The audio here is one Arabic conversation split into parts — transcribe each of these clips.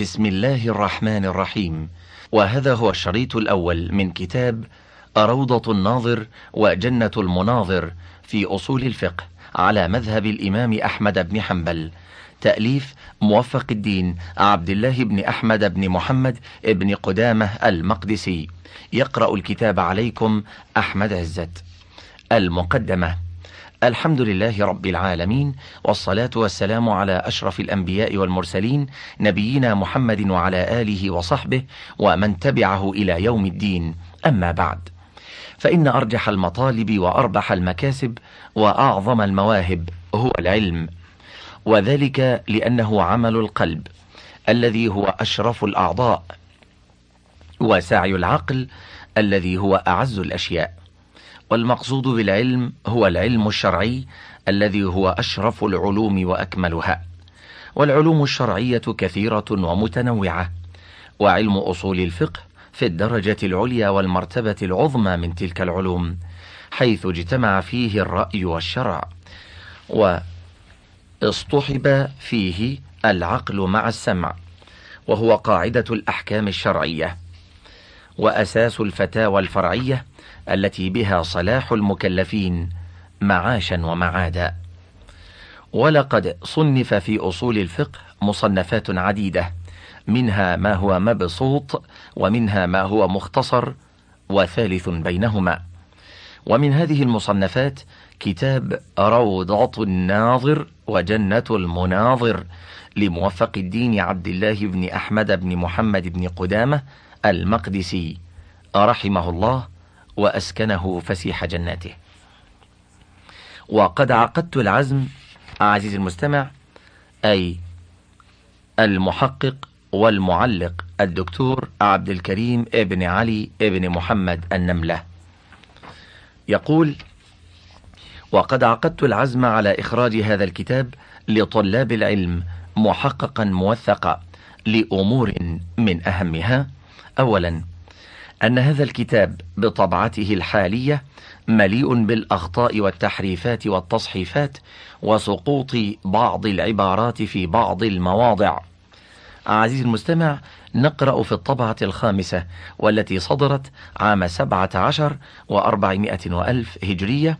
بسم الله الرحمن الرحيم. وهذا هو الشريط الأول من كتاب روضة الناظر وجنة المناظر في أصول الفقه على مذهب الإمام أحمد بن حنبل. تأليف موفق الدين عبد الله بن أحمد بن محمد بن قدامة المقدسي. يقرأ الكتاب عليكم أحمد عزت. المقدمة. الحمد لله رب العالمين والصلاة والسلام على أشرف الأنبياء والمرسلين نبينا محمد وعلى آله وصحبه ومن تبعه إلى يوم الدين. أما بعد فإن أرجح المطالب وأربح المكاسب وأعظم المواهب هو العلم وذلك لأنه عمل القلب الذي هو أشرف الأعضاء وسعي العقل الذي هو أعز الأشياء. والمقصود بالعلم هو العلم الشرعي الذي هو أشرف العلوم وأكملها. والعلوم الشرعية كثيرة ومتنوعة وعلم أصول الفقه في الدرجة العليا والمرتبة العظمى من تلك العلوم حيث اجتمع فيه الرأي والشرع واصطحب فيه العقل مع السمع وهو قاعدة الأحكام الشرعية وأساس الفتاوى الفرعية التي بها صلاح المكلفين معاشا ومعادا. ولقد صنف في أصول الفقه مصنفات عديدة منها ما هو مبسوط ومنها ما هو مختصر وثالث بينهما. ومن هذه المصنفات كتاب روضة الناظر وجنة المناظر لموفق الدين عبد الله بن أحمد بن محمد بن قدامة المقدسي رحمه الله وأسكنه فسيح جناته. وقد عقدت العزم عزيزي المستمع أي المحقق والمعلق الدكتور عبد الكريم ابن علي ابن محمد النملة. يقول وقد عقدت العزم على إخراج هذا الكتاب لطلاب العلم محققا موثقا لأمور من أهمها. أولا أن هذا الكتاب بطبعته الحالية مليء بالأخطاء والتحريفات والتصحيفات وسقوط بعض العبارات في بعض المواضع. عزيزي المستمع نقرأ في الطبعة الخامسة والتي صدرت عام سبعة عشر وأربعمائة وألف هجرية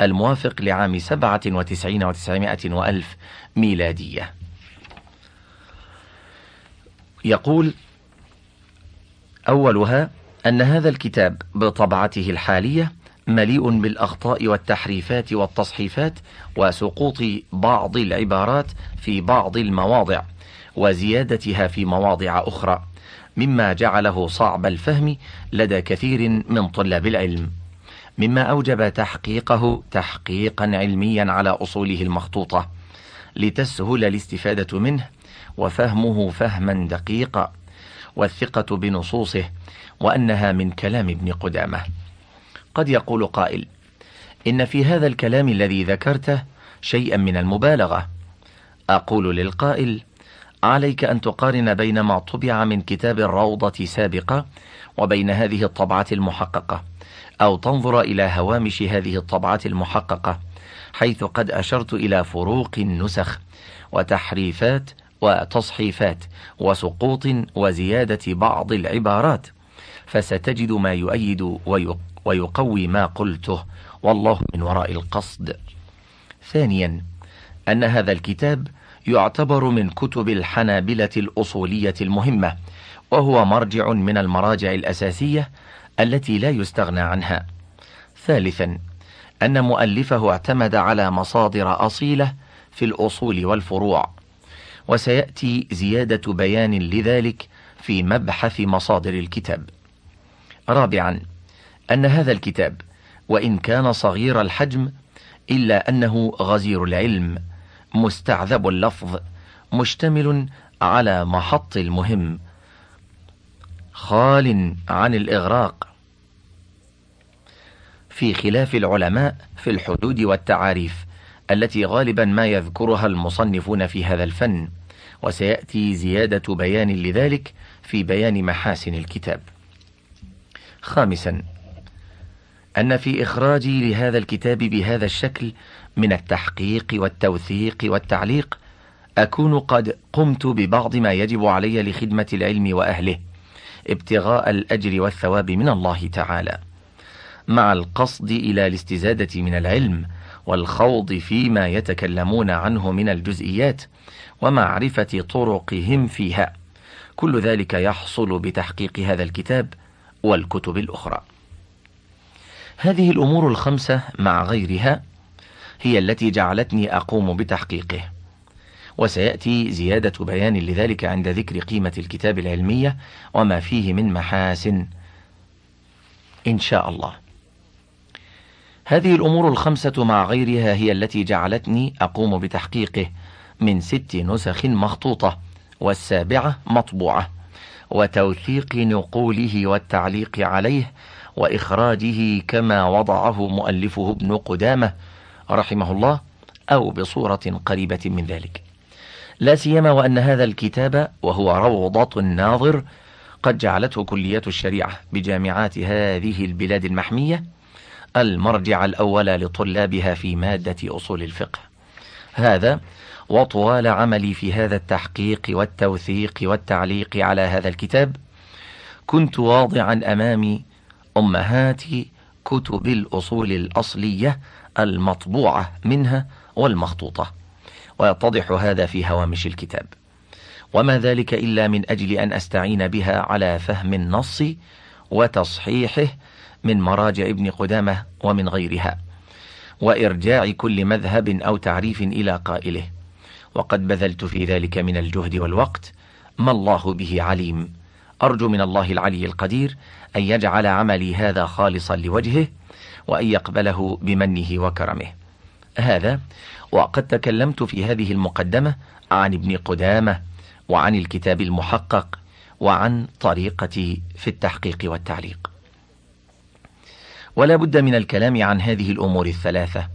الموافق لعام سبعة وتسعين وتسعمائة وألف ميلادية. يقول أولها أن هذا الكتاب بطبعته الحالية مليء بالأخطاء والتحريفات والتصحيفات وسقوط بعض العبارات في بعض المواضع وزيادتها في مواضع أخرى مما جعله صعب الفهم لدى كثير من طلاب العلم مما أوجب تحقيقه تحقيقا علميا على أصوله المخطوطة لتسهل الاستفادة منه وفهمه فهما دقيقا والثقة بنصوصه وأنها من كلام ابن قدامة. قد يقول قائل إن في هذا الكلام الذي ذكرته شيئا من المبالغة. أقول للقائل عليك أن تقارن بين ما طبع من كتاب الروضة سابقة وبين هذه الطبعة المحققة أو تنظر إلى هوامش هذه الطبعة المحققة حيث قد أشرت إلى فروق النسخ وتحريفات وتصحيفات وسقوط وزيادة بعض العبارات. فستجد ما يؤيد ويقوي ما قلته. والله من وراء القصد. ثانيا أن هذا الكتاب يعتبر من كتب الحنابلة الأصولية المهمة وهو مرجع من المراجع الأساسية التي لا يستغنى عنها. ثالثا أن مؤلفه اعتمد على مصادر أصيلة في الأصول والفروع. وسيأتي زيادة بيان لذلك في مبحث مصادر الكتاب. رابعا أن هذا الكتاب وإن كان صغير الحجم إلا أنه غزير العلم مستعذب اللفظ مشتمل على محط المهم. خال عن الإغراق. في خلاف العلماء في الحدود والتعاريف التي غالبا ما يذكرها المصنفون في هذا الفن وسيأتي زيادة بيان لذلك في بيان محاسن الكتاب. خامسا. أن في إخراجي لهذا الكتاب بهذا الشكل من التحقيق والتوثيق والتعليق أكون قد قمت ببعض ما يجب علي لخدمة العلم وأهله ابتغاء الأجر والثواب من الله تعالى. مع القصد إلى الاستزادة من العلم والخوض فيما يتكلمون عنه من الجزئيات ومعرفة طرقهم فيها كل ذلك يحصل بتحقيق هذا الكتاب والكتب الأخرى. هذه الأمور الخمسة مع غيرها هي التي جعلتني أقوم بتحقيقه. وسيأتي زيادة بيان لذلك عند ذكر قيمة الكتاب العلمية وما فيه من محاسن إن شاء الله. هذه الأمور الخمسة مع غيرها هي التي جعلتني أقوم بتحقيقه من ست نسخ مخطوطة والسابعة مطبوعة. وتوثيق نقوله والتعليق عليه وإخراجه كما وضعه مؤلفه ابن قدامة رحمه الله أو بصورة قريبة من ذلك. لا سيما وأن هذا الكتاب وهو روضة الناظر قد جعلته كلية الشريعة بجامعات هذه البلاد المحمية المرجع الأول لطلابها في مادة أصول الفقه. هذا وطوال عملي في هذا التحقيق والتوثيق والتعليق على هذا الكتاب كنت واضعا أمامي أمهات كتب الأصول الأصلية المطبوعة منها والمخطوطة ويتضح هذا في هوامش الكتاب. وما ذلك إلا من أجل أن أستعين بها على فهم النص وتصحيحه من مراجع ابن قدامة ومن غيرها وإرجاع كل مذهب أو تعريف إلى قائله. وقد بذلت في ذلك من الجهد والوقت. ما الله به عليم. أرجو من الله العلي القدير أن يجعل عملي هذا خالصا لوجهه وأن يقبله بمنه وكرمه. هذا وقد تكلمت في هذه المقدمة عن ابن قدامة وعن الكتاب المحقق وعن طريقتي في التحقيق والتعليق. ولا بد من الكلام عن هذه الأمور الثلاثة.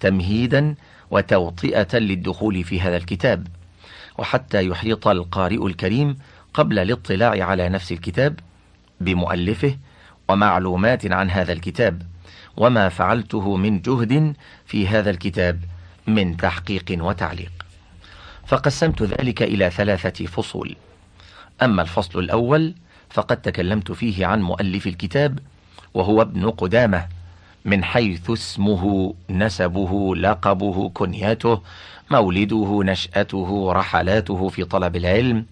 تمهيدا وتوطئة للدخول في هذا الكتاب وحتى يحيط القارئ الكريم قبل الاطلاع على نفس الكتاب بمؤلفه ومعلومات عن هذا الكتاب وما فعلته من جهد في هذا الكتاب من تحقيق وتعليق. فقسمت ذلك إلى ثلاثة فصول. أما الفصل الأول فقد تكلمت فيه عن مؤلف الكتاب وهو ابن قدامة من حيث اسمه نسبه لقبه كنيته مولده نشأته رحلاته في طلب العلم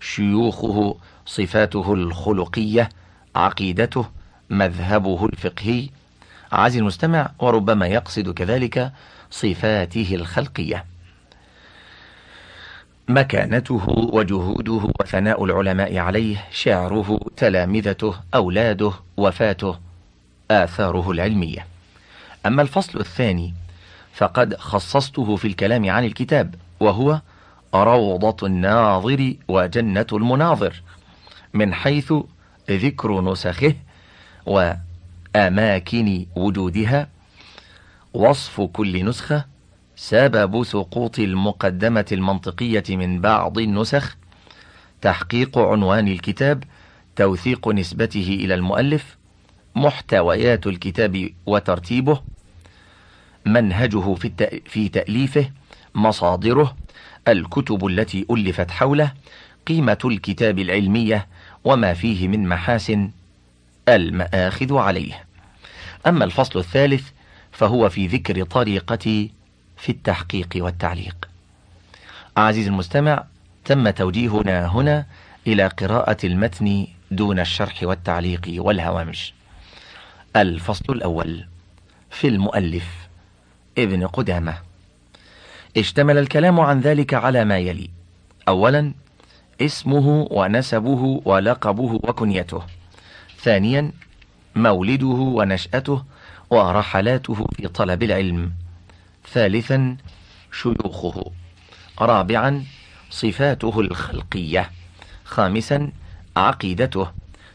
شيوخه صفاته الخلقية عقيدته مذهبه الفقهي. عزي المستمع وربما يقصد كذلك صفاته الخلقية. مكانته وجهوده وثناء العلماء عليه شعره تلامذته أولاده وفاته. آثاره العلمية. أما الفصل الثاني فقد خصصته في الكلام عن الكتاب وهو روضة الناظر وجنة المناظر من حيث ذكر نسخه وأماكن وجودها وصف كل نسخة سبب سقوط المقدمة المنطقية من بعض النسخ تحقيق عنوان الكتاب توثيق نسبته إلى المؤلف محتويات الكتاب وترتيبه منهجه في, في تأليفه مصادره الكتب التي ألفت حوله قيمة الكتاب العلمية وما فيه من محاسن المآخذ عليه. أما الفصل الثالث فهو في ذكر طريقتي في التحقيق والتعليق. عزيزي المستمع تم توجيهنا هنا إلى قراءة المتن دون الشرح والتعليق والهوامش. الفصل الأول في المؤلف ابن قدامة. اشتمل الكلام عن ذلك على ما يلي. أولا اسمه ونسبه ولقبه وكنيته. ثانيا مولده ونشأته ورحلاته في طلب العلم. ثالثا شيوخه. رابعا صفاته الخلقية. خامسا عقيدته.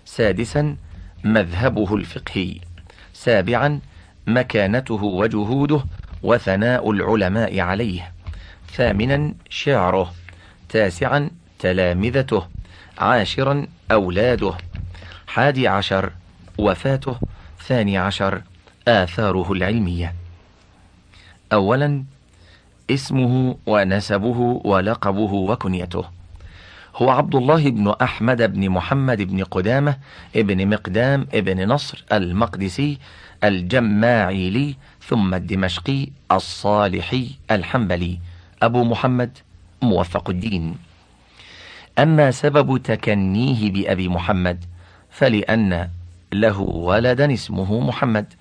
سادسا مذهبه الفقهي. سابعا مكانته وجهوده وثناء العلماء عليه. ثامنا شعره. تاسعا تلامذته. عاشرا أولاده. حادي عشر وفاته. ثاني عشر آثاره العلمية. أولا اسمه ونسبه ولقبه وكنيته. هو عبد الله بن أحمد بن محمد بن قدامة ابن مقدام ابن نصر المقدسي الجماعيلي ثم الدمشقي الصالحي الحنبلي. أبو محمد موفق الدين. أما سبب تكنيه بأبي محمد فلأن له ولدا اسمه محمد.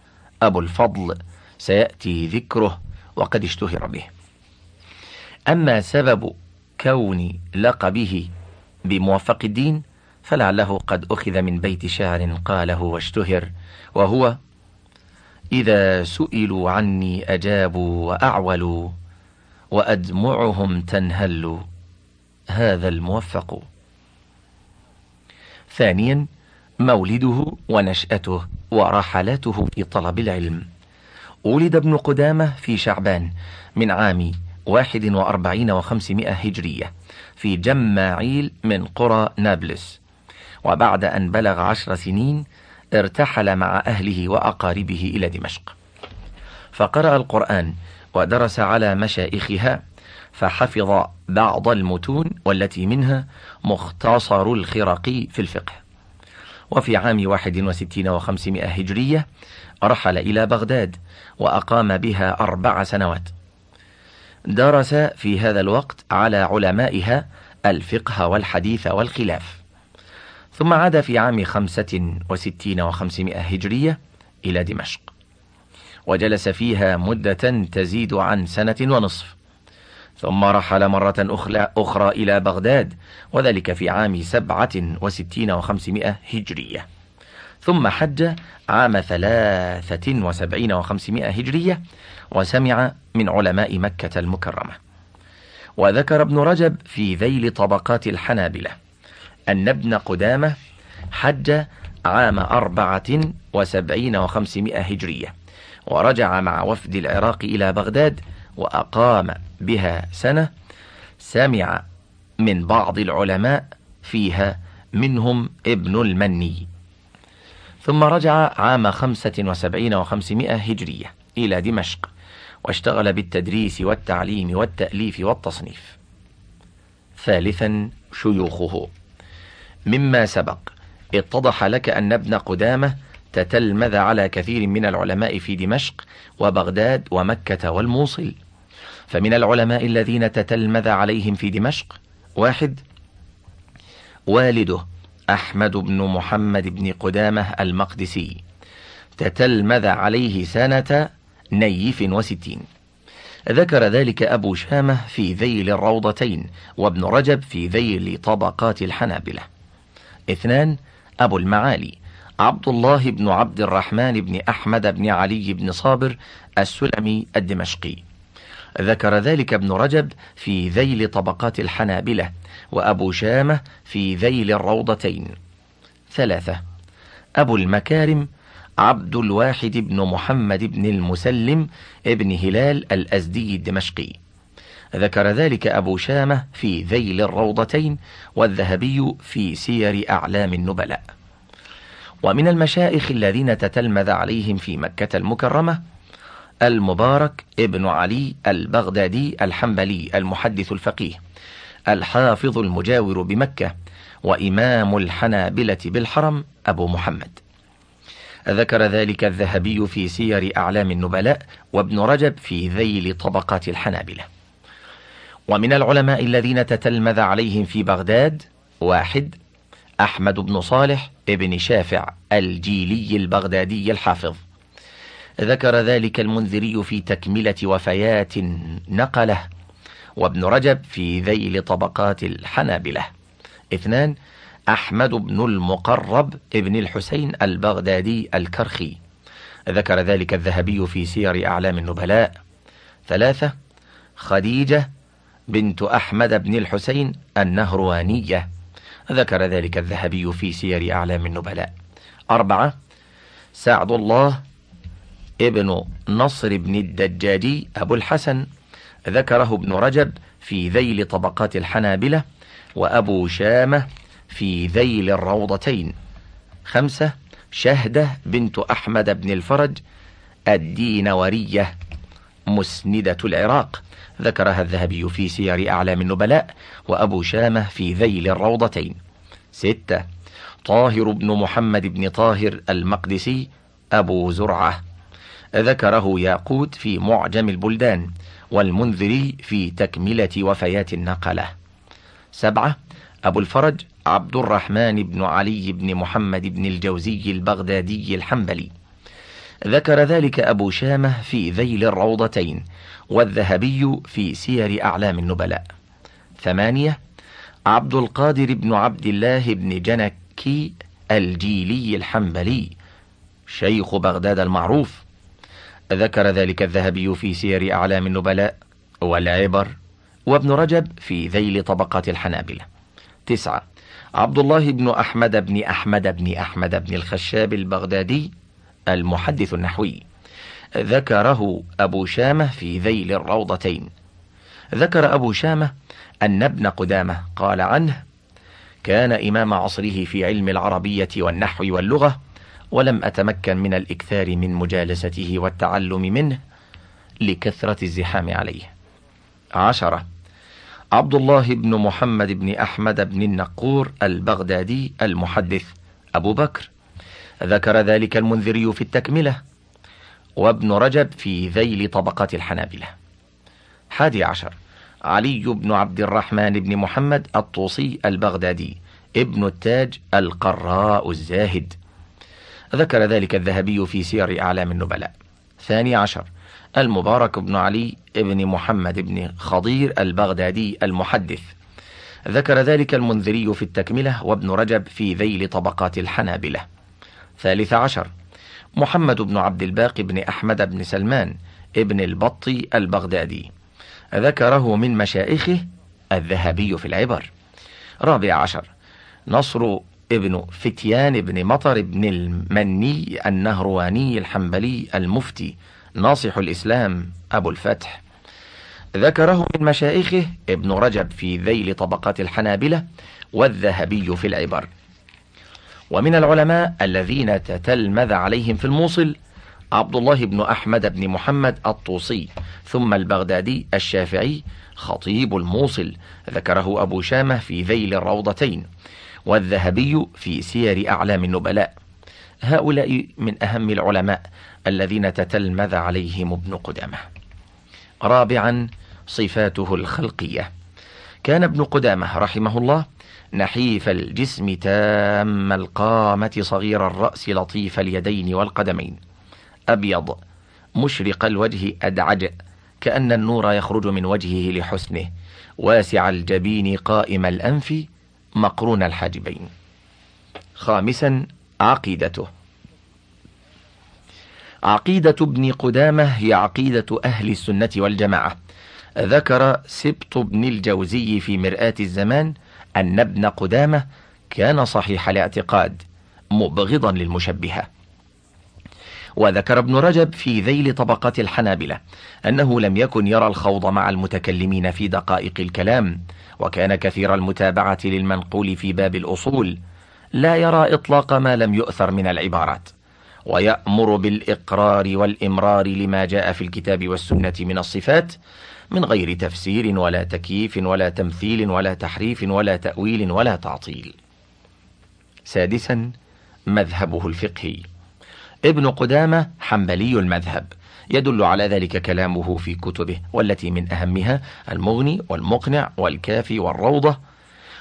أبو الفضل سيأتي ذكره وقد اشتهر به. أما سبب كون لقبه بموفق الدين فلعله قد أخذ من بيت شعر قاله واشتهر وهو إذا سئلوا عني أجابوا وأعولوا وأدمعهم تنهل هذا الموفق. ثانيا مولده ونشأته ورحلاته في طلب العلم. ولد ابن قدامة في شعبان من عام واحد وأربعين وخمسمائة هجرية. في جماعيل من قرى نابلس. وبعد أن بلغ عشر سنين ارتحل مع أهله وأقاربه إلى دمشق. فقرأ القرآن ودرس على مشائخها فحفظ بعض المتون والتي منها مختصر الخرقي في الفقه. وفي عام واحد وستين وخمسمائة هجرية رحل إلى بغداد وأقام بها أربع سنوات. درس في هذا الوقت على علمائها الفقه والحديث والخلاف. ثم عاد في عام خمسة وستين وخمسمائة هجرية إلى دمشق. وجلس فيها مدة تزيد عن سنة ونصف. ثم رحل مرة أخرى إلى بغداد وذلك في عام سبعة وستين وخمسمائة هجرية. ثم حج عام ثلاثة وسبعين وخمسمائة هجرية وسمع من علماء مكة المكرمة. وذكر ابن رجب في ذيل طبقات الحنابلة أن ابن قدامة حج عام أربعة وسبعين وخمسمائة هجرية ورجع مع وفد العراق إلى بغداد وأقام بها سنة سمع من بعض العلماء فيها منهم ابن المني. ثم رجع عام خمسة وسبعين وخمسمائة هجرية إلى دمشق واشتغل بالتدريس والتعليم والتأليف والتصنيف. ثالثا شيوخه. مما سبق اتضح لك أن ابن قدامة تتلمذ على كثير من العلماء في دمشق وبغداد ومكة والموصل. فمن العلماء الذين تتلمذ عليهم في دمشق واحد والده أحمد بن محمد بن قدامة المقدسي. تتلمذ عليه سنة نيف وستين. ذكر ذلك أبو شامة في ذيل الروضتين وابن رجب في ذيل طبقات الحنابلة. اثنان أبو المعالي عبد الله بن عبد الرحمن بن أحمد بن علي بن صابر السلمي الدمشقي. ذكر ذلك ابن رجب في ذيل طبقات الحنابلة وأبو شامة في ذيل الروضتين. ثلاثة أبو المكارم عبد الواحد بن محمد بن المسلم ابن هلال الأزدي الدمشقي. ذكر ذلك أبو شامة في ذيل الروضتين والذهبي في سير أعلام النبلاء. ومن المشائخ الذين تتلمذ عليهم في مكة المكرمة المبارك ابن علي البغدادي الحنبلي المحدث الفقيه الحافظ المجاور بمكة وإمام الحنابلة بالحرم أبو محمد. ذكر ذلك الذهبي في سير أعلام النبلاء وابن رجب في ذيل طبقات الحنابلة. ومن العلماء الذين تتلمذ عليهم في بغداد واحد أحمد بن صالح ابن شافع الجيلي البغدادي الحافظ. ذكر ذلك المنذري في تكملة وفيات نقلة وابن رجب في ذيل طبقات الحنابلة. اثنان أحمد بن المقرب ابن الحسين البغدادي الكرخي. ذكر ذلك الذهبي في سير أعلام النبلاء. ثلاثة خديجة بنت أحمد بن الحسين النهروانية. ذكر ذلك الذهبي في سير أعلام النبلاء. أربعة سعد الله ابن نصر بن الدجاجي أبو الحسن ذكره ابن رجب في ذيل طبقات الحنابلة وأبو شامة في ذيل الروضتين. خمسة شهدة بنت أحمد بن الفرج الدينورية مسندة العراق. ذكرها الذهبي في سير أعلام النبلاء وأبو شامة في ذيل الروضتين. ستة طاهر بن محمد بن طاهر المقدسي أبو زرعة. ذكره ياقوت في معجم البلدان والمنذري في تكملة وفيات النقلة. سبعة أبو الفرج عبد الرحمن بن علي بن محمد بن الجوزي البغدادي الحنبلي. ذكر ذلك أبو شامة في ذيل الروضتين والذهبي في سير أعلام النبلاء. ثمانية عبد القادر بن عبد الله بن جنكي الجيلي الحنبلي شيخ بغداد المعروف ذكر ذلك الذهبي في سير أعلام النبلاء والعبر وابن رجب في ذيل طبقات الحنابلة. تسعة. عبد الله بن أحمد بن أحمد بن أحمد بن الخشاب البغدادي المحدث النحوي. ذكره أبو شامة في ذيل الروضتين. ذكر أبو شامة أن ابن قدامة قال عنه كان إمام عصره في علم العربية والنحو واللغة ولم أتمكن من الإكثار من مجالسته والتعلم منه لكثرة الزحام عليه. عشرة عبد الله بن محمد بن أحمد بن النقور البغدادي المحدث أبو بكر. ذكر ذلك المنذري في التكملة وابن رجب في ذيل طبقات الحنابلة. حادي عشر علي بن عبد الرحمن بن محمد الطوسي البغدادي ابن التاج القراء الزاهد. ذكر ذلك الذهبي في سير أعلام النبلاء. ثاني عشر المبارك بن علي بن محمد بن خضير البغدادي المحدث. ذكر ذلك المنذري في التكملة وابن رجب في ذيل طبقات الحنابلة. ثالث عشر محمد بن عبد الباقي بن أحمد بن سلمان ابن البطي البغدادي. ذكره من مشائخه الذهبي في العبر. رابع عشر نصر ابن فتيان بن مطر بن المني النهرواني الحنبلي المفتي ناصح الإسلام أبو الفتح. ذكره من مشائخه ابن رجب في ذيل طبقات الحنابلة والذهبي في العبر. ومن العلماء الذين تتلمذ عليهم في الموصل عبد الله بن أحمد بن محمد الطوسي ثم البغدادي الشافعي خطيب الموصل ذكره أبو شامة في ذيل الروضتين. والذهبي في سير أعلام النبلاء. هؤلاء من أهم العلماء الذين تتلمذ عليهم ابن قدامة. رابعا صفاته الخلقية. كان ابن قدامة رحمه الله نحيف الجسم تام القامة صغير الرأس لطيف اليدين والقدمين. أبيض مشرق الوجه أدعج كأن النور يخرج من وجهه لحسنه. واسع الجبين قائم الأنف مقرون الحاجبين. خامسا عقيدته. عقيدة ابن قدامة هي عقيدة أهل السنة والجماعة. ذكر سبط بن الجوزي في مرآة الزمان أن ابن قدامة كان صحيح الاعتقاد مبغضا للمشبهة. وذكر ابن رجب في ذيل طبقات الحنابلة أنه لم يكن يرى الخوض مع المتكلمين في دقائق الكلام وكان كثير المتابعة للمنقول في باب الأصول لا يرى إطلاق ما لم يؤثر من العبارات ويأمر بالإقرار والإمرار لما جاء في الكتاب والسنة من الصفات من غير تفسير ولا تكييف ولا تمثيل ولا تحريف ولا تأويل ولا تعطيل. سادسا مذهبه الفقهي. ابن قدامة حنبلي المذهب، يدل على ذلك كلامه في كتبه والتي من أهمها المغني والمقنع والكافي والروضة،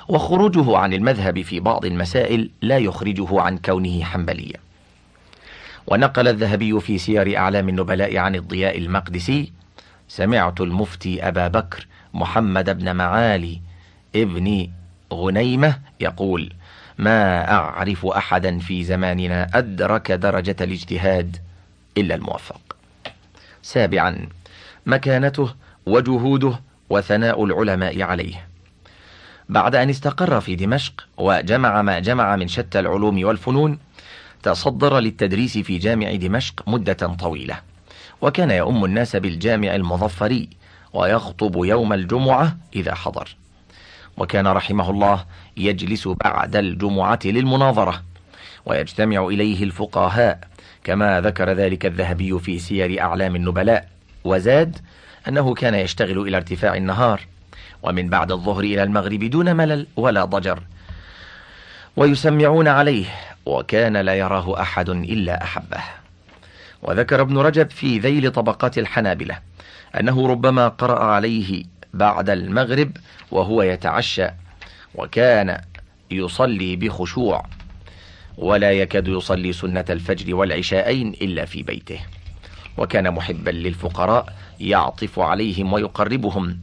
وخروجه عن المذهب في بعض المسائل لا يخرجه عن كونه حنبليا. ونقل الذهبي في سير أعلام النبلاء عن الضياء المقدسي سمعت المفتي أبا بكر محمد بن معالي ابن غنيمة يقول ما أعرف أحدا في زماننا أدرك درجة الاجتهاد إلا الموفق. سابعا مكانته وجهوده وثناء العلماء عليه. بعد أن استقر في دمشق وجمع ما جمع من شتى العلوم والفنون تصدر للتدريس في جامع دمشق مدة طويلة. وكان يؤم الناس بالجامع المظفري ويخطب يوم الجمعة إذا حضر. وكان رحمه الله يجلس بعد الجمعة للمناظرة ويجتمع إليه الفقهاء كما ذكر ذلك الذهبي في سير أعلام النبلاء وزاد أنه كان يشتغل إلى ارتفاع النهار ومن بعد الظهر إلى المغرب دون ملل ولا ضجر ويسمعون عليه وكان لا يراه أحد إلا أحبه. وذكر ابن رجب في ذيل طبقات الحنابلة أنه ربما قرأ عليه بعد المغرب وهو يتعشى وكان يصلي بخشوع ولا يكاد يصلي سنة الفجر والعشاءين إلا في بيته. وكان محبا للفقراء يعطف عليهم ويقربهم.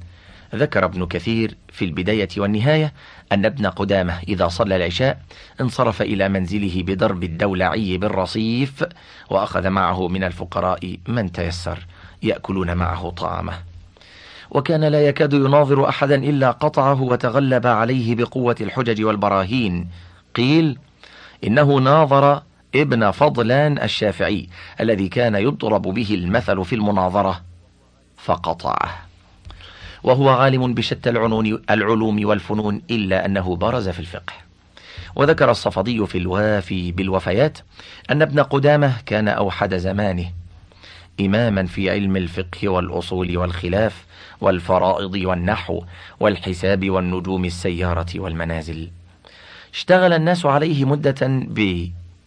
ذكر ابن كثير في البداية والنهاية أن ابن قدامة إذا صلى العشاء انصرف إلى منزله بضرب الدولعي بالرصيف وأخذ معه من الفقراء من تيسر يأكلون معه طعامه. وكان لا يكاد يناظر أحدا إلا قطعه وتغلب عليه بقوة الحجج والبراهين. قيل إنه ناظر ابن فضلان الشافعي الذي كان يضرب به المثل في المناظرة فقطعه. وهو عالم بشتى العلوم والفنون إلا أنه برز في الفقه. وذكر الصفدي في الوافي بالوفيات أن ابن قدامة كان أوحد زمانه إماما في علم الفقه والأصول والخلاف والفرائض والنحو والحساب والنجوم السيارة والمنازل. اشتغل الناس عليه مدة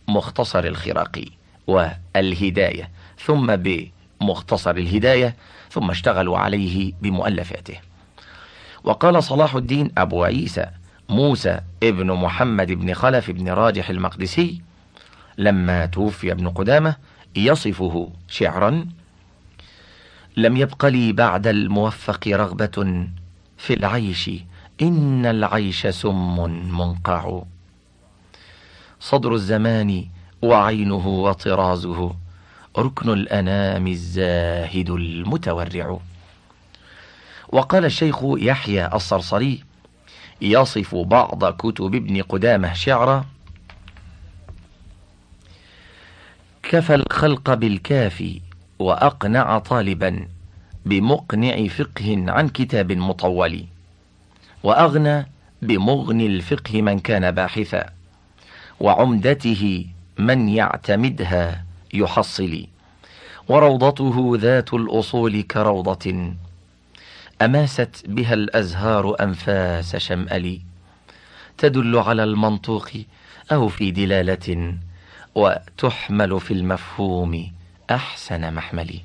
بمختصر الخراقي والهداية ثم بمختصر الهداية ثم اشتغلوا عليه بمؤلفاته. وقال صلاح الدين أبو عيسى موسى ابن محمد بن خلف بن راجح المقدسي لما توفي ابن قدامة يصفه شعرا لم يبق لي بعد الموفق رغبة في العيش إن العيش سم منقع. صدر الزمان وعينه وطرازه ركن الأنام الزاهد المتورع. وقال الشيخ يحيى الصرصري يصف بعض كتب ابن قدامة شعرا كفى الخلق بالكافي وأقنع طالبا بمقنع فقه عن كتاب مطول وأغنى بمغني الفقه من كان باحثا وعمدته من يعتمدها يحصل وروضته ذات الأصول كروضة أماست بها الأزهار أنفاس شمأل تدل على المنطوق أو في دلالة وتحمل في المفهوم أحسن محمل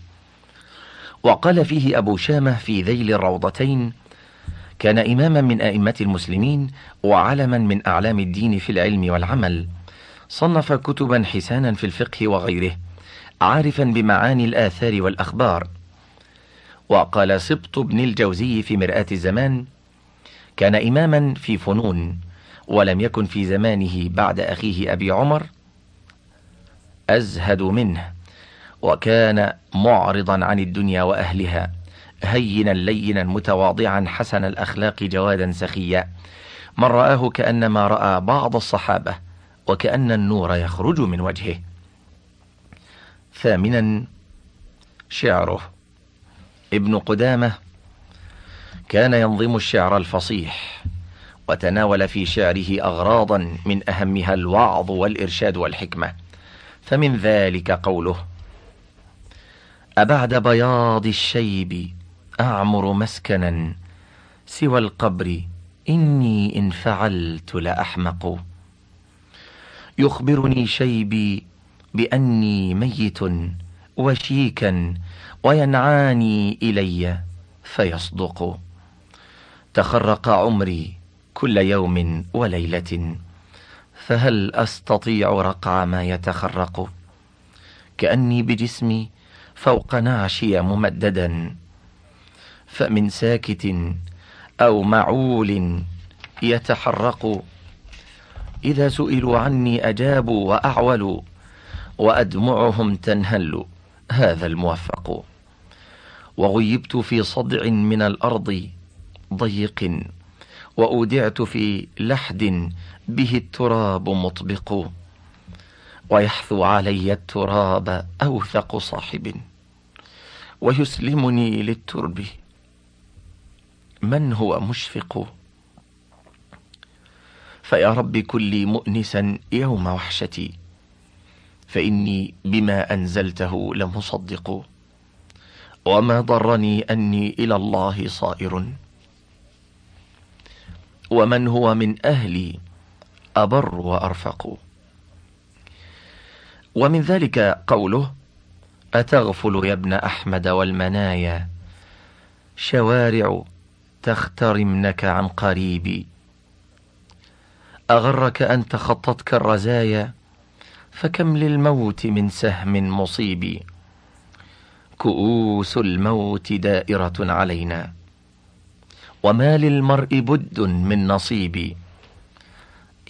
وقال فيه أبو شامة في ذيل الروضتين كان إماما من أئمة المسلمين وعلما من أعلام الدين في العلم والعمل صنف كتبا حسانا في الفقه وغيره عارفا بمعاني الآثار والأخبار. وقال سبط بن الجوزي في مرآة الزمان كان إماما في فنون ولم يكن في زمانه بعد أخيه أبي عمر أزهد منه وكان معرضا عن الدنيا وأهلها هينا لينا متواضعا حسن الأخلاق جوادا سخيا. من رآه كأنما رأى بعض الصحابة وكأن النور يخرج من وجهه. ثامنا شعره. ابن قدامة كان ينظم الشعر الفصيح وتناول في شعره أغراضا من أهمها الوعظ والإرشاد والحكمة. فمن ذلك قوله أبعد بياض الشيب أعمر مسكنا سوى القبر إني إن فعلت لأحمق. يخبرني شيبي بأني ميت وشيكا وينعاني إلي فيصدق. تخرق عمري كل يوم وليلة. فهل أستطيع رقع ما يتخرق؟ كأني بجسمي فوق نعشي ممددا. فمن ساكت أو معول يتحرق. إذا سئلوا عني أجابوا وأعولوا وأدمعهم تنهل. هذا الموفق. وغيبت في صدع من الأرض ضيق وأودعت في لحد به التراب مطبق. ويحثو علي التراب أوثق صاحب. ويسلمني للترب. من هو مشفق؟ فيا رب كلي مؤنسا يوم وحشتي. فإني بما أنزلته لمصدق. وما ضرني أني إلى الله صائر. ومن هو من أهلي؟ أبر وأرفق. ومن ذلك قوله أتغفل يا ابن أحمد والمنايا؟ شوارع تخترمنك عن قريب أغرك أن تخطتك الرزايا؟ فكم للموت من سهم مصيب كؤوس الموت دائرة علينا. وما للمرء بد من نصيب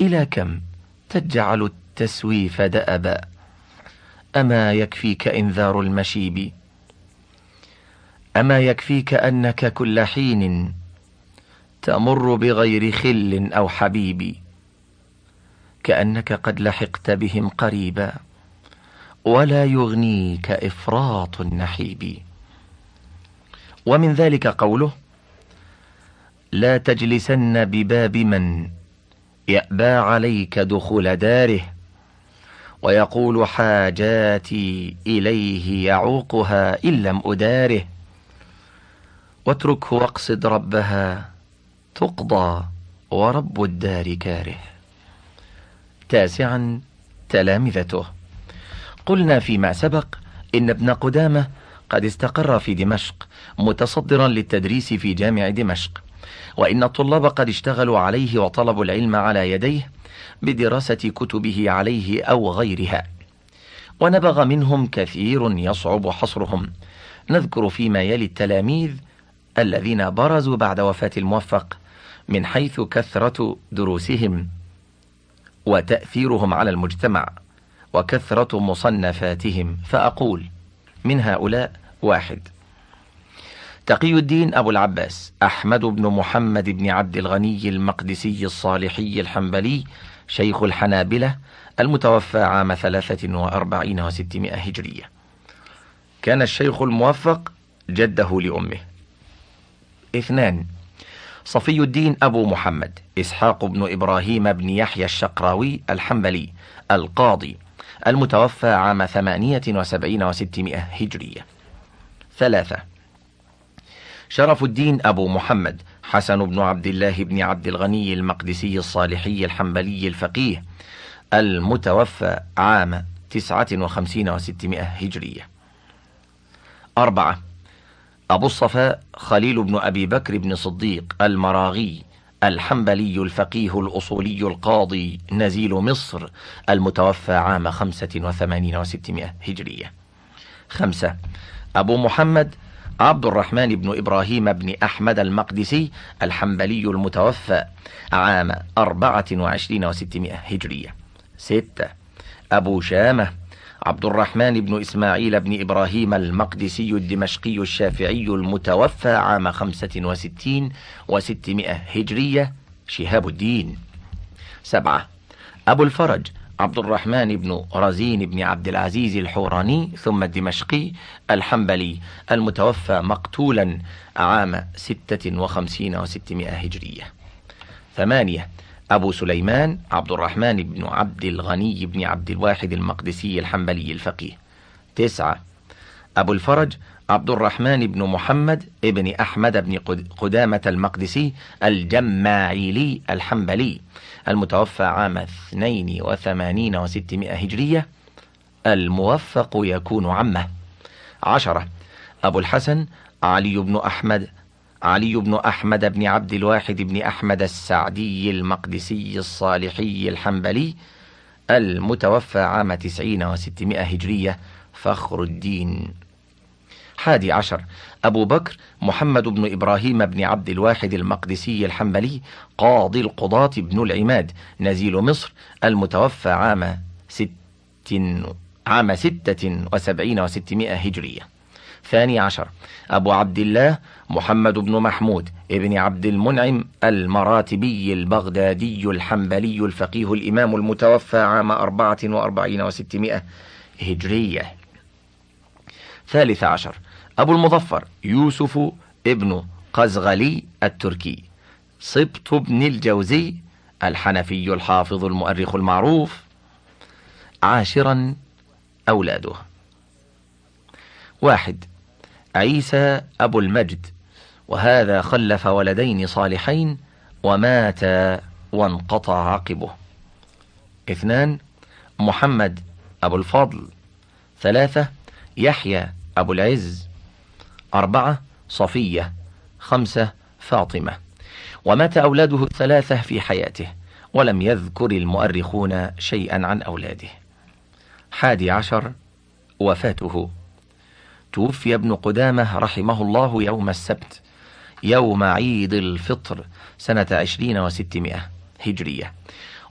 إلى كم تجعل التسويف دأبا أما يكفيك إنذار المشيب؟ أما يكفيك أنك كل حين تمر بغير خل أو حبيب؟ كأنك قد لحقت بهم قريبا ولا يغنيك إفراط النحيب. ومن ذلك قوله لا تجلسن بباب من يأبى عليك دخول داره ويقول حاجاتي إليه يعوقها إن لم أداره. واتركه واقصد ربها تقضى ورب الدار كاره. تاسعا تلامذته. قلنا فيما سبق إن ابن قدامة قد استقر في دمشق متصدرا للتدريس في جامع دمشق. وإن الطلاب قد اشتغلوا عليه وطلبوا العلم على يديه بدراسة كتبه عليه أو غيرها. ونبغ منهم كثير يصعب حصرهم. نذكر فيما يلي التلاميذ الذين برزوا بعد وفاة الموفق من حيث كثرة دروسهم وتأثيرهم على المجتمع وكثرة مصنفاتهم. فأقول من هؤلاء واحد. تقي الدين أبو العباس أحمد بن محمد بن عبد الغني المقدسي الصالحي الحنبلي شيخ الحنابلة المتوفى عام ثلاثة وأربعين وستمائة هجرية. كان الشيخ الموفق جده لأمه. اثنان صفي الدين أبو محمد إسحاق بن إبراهيم بن يحيى الشقراوي الحنبلي القاضي المتوفى عام ثمانية وسبعين وستمائة هجرية. ثلاثة شرف الدين أبو محمد حسن بن عبد الله بن عبد الغني المقدسي الصالحي الحنبلي الفقيه المتوفى عام تسعة وخمسين وستمائة هجرية. أربعة أبو الصفاء خليل بن أبي بكر بن صديق المراغي الحنبلي الفقيه الأصولي القاضي نزيل مصر المتوفى عام خمسة وثمانين وستمائة هجرية. خمسة أبو محمد عبد الرحمن بن إبراهيم بن أحمد المقدسي الحنبلي المتوفى عام أربعة وعشرين وستمائة هجرية. ستة. أبو شامة عبد الرحمن بن إسماعيل بن إبراهيم المقدسي الدمشقي الشافعي المتوفى عام خمسة وستين وستمائة هجرية. شهاب الدين. سبعة. أبو الفرج عبد الرحمن بن رزين بن عبد العزيز الحوراني ثم الدمشقي الحنبلي المتوفى مقتولا عام ستة وخمسين وستمائة هجرية. ثمانية أبو سليمان عبد الرحمن بن عبد الغني بن عبد الواحد المقدسي الحنبلي الفقيه. تسعة أبو الفرج عبد الرحمن بن محمد ابن أحمد بن قدامة المقدسي الجماعيلي الحنبلي المتوفى عام اثنين وثمانين وستمائة هجرية. الموفق يكون عمه. عشرة. أبو الحسن علي بن أحمد علي بن أحمد بن عبد الواحد بن أحمد السعدي المقدسي الصالحي الحنبلي المتوفى عام تسعين وستمائة هجرية. فخر الدين. حادي عشر أبو بكر محمد بن إبراهيم بن عبد الواحد المقدسي الحنبلي قاضي القضاة بن العماد نزيل مصر المتوفى عام ست عام ستة وسبعين وستمائة هجرية. ثاني عشر أبو عبد الله محمد بن محمود ابن عبد المنعم المراتبي البغدادي الحنبلي الفقيه الإمام المتوفى عام أربعة وأربعين وستمائة هجرية. ثالث عشر أبو المظفر يوسف ابن قزغلي التركي صبت بن الجوزي الحنفي الحافظ المؤرخ المعروف عاشرا أولاده. واحد عيسى أبو المجد وهذا خلف ولدين صالحين ومات وانقطع عقبه. اثنان محمد أبو الفضل ثلاثة يحيى أبو العز. أربعة صفية خمسة فاطمة. ومات أولاده الثلاثة في حياته ولم يذكر المؤرخون شيئا عن أولاده. حادي عشر وفاته. توفي ابن قدامة رحمه الله يوم السبت يوم عيد الفطر سنة عشرين وستمائة هجرية.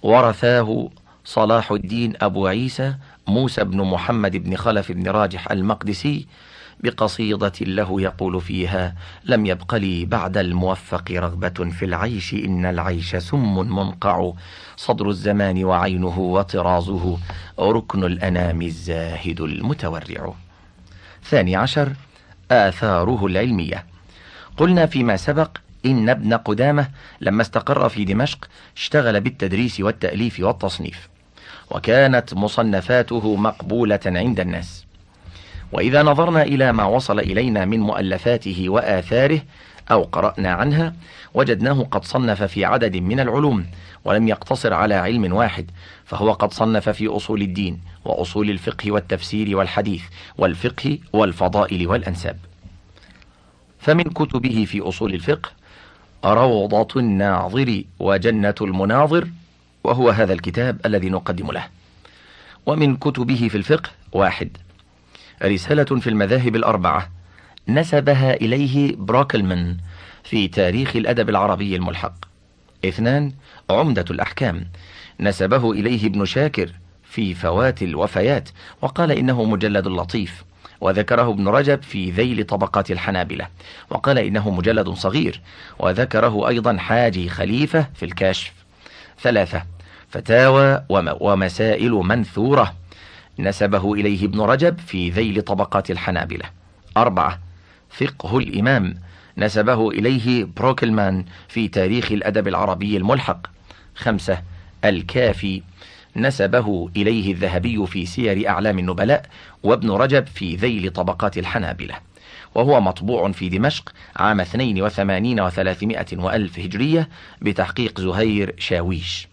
ورثاه صلاح الدين أبو عيسى موسى بن محمد بن خلف بن راجح المقدسي بقصيدة له يقول فيها لم يبق لي بعد الموفق رغبة في العيش إن العيش سم منقع صدر الزمان وعينه وطرازه ركن الأنام الزاهد المتورع. ثاني عشر آثاره العلمية. قلنا فيما سبق إن ابن قدامة لما استقر في دمشق اشتغل بالتدريس والتأليف والتصنيف وكانت مصنفاته مقبولة عند الناس. وإذا نظرنا إلى ما وصل إلينا من مؤلفاته وآثاره أو قرأنا عنها وجدناه قد صنف في عدد من العلوم ولم يقتصر على علم واحد فهو قد صنف في أصول الدين وأصول الفقه والتفسير والحديث والفقه والفضائل والأنساب. فمن كتبه في أصول الفقه روضة الناظر وجنة المناظر وهو هذا الكتاب الذي نقدم له. ومن كتبه في الفقه واحد رسالة في المذاهب الأربعة. نسبها إليه بروكلمان في تاريخ الأدب العربي الملحق. اثنان عمدة الأحكام. نسبه إليه ابن شاكر في فوات الوفيات وقال إنه مجلد لطيف. وذكره ابن رجب في ذيل طبقات الحنابلة. وقال إنه مجلد صغير. وذكره أيضا حاجي خليفة في الكاشف. ثلاثة فتاوى ومسائل منثورة. نسبه إليه ابن رجب في ذيل طبقات الحنابلة. أربعة فقه الإمام نسبه إليه بروكلمان في تاريخ الأدب العربي الملحق. خمسة الكافي نسبه إليه الذهبي في سير أعلام النبلاء وابن رجب في ذيل طبقات الحنابلة. وهو مطبوع في دمشق عام 82 و300 وألف هجرية بتحقيق زهير شاويش.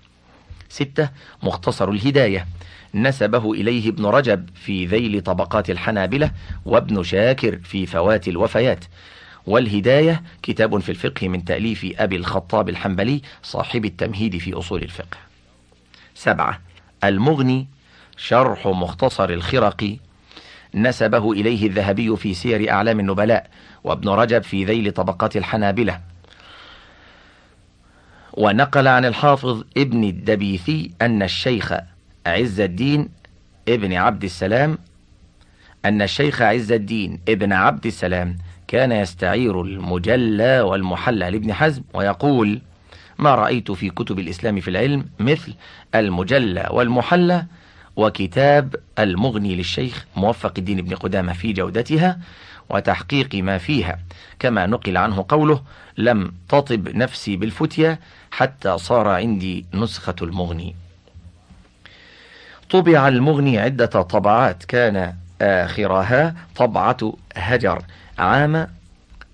ستة مختصر الهداية. نسبه إليه ابن رجب في ذيل طبقات الحنابلة وابن شاكر في فوات الوفيات. والهداية كتاب في الفقه من تأليف أبي الخطاب الحنبلي صاحب التمهيد في أصول الفقه. سبعة المغني شرح مختصر الخرقي نسبه إليه الذهبي في سير أعلام النبلاء وابن رجب في ذيل طبقات الحنابلة. ونقل عن الحافظ ابن الدبيثي أن الشيخ عز الدين ابن عبد السلام أن الشيخ عز الدين ابن عبد السلام كان يستعير المجلى والمحلى لابن حزم ويقول ما رأيت في كتب الإسلام في العلم مثل المجلى والمحلى وكتاب المغني للشيخ موفق الدين بن قدامة في جودتها وتحقيق ما فيها كما نقل عنه قوله لم تطب نفسي بالفتية حتى صار عندي نسخة المغني. طبع المغني عدة طبعات كان آخرها طبعة هجر عام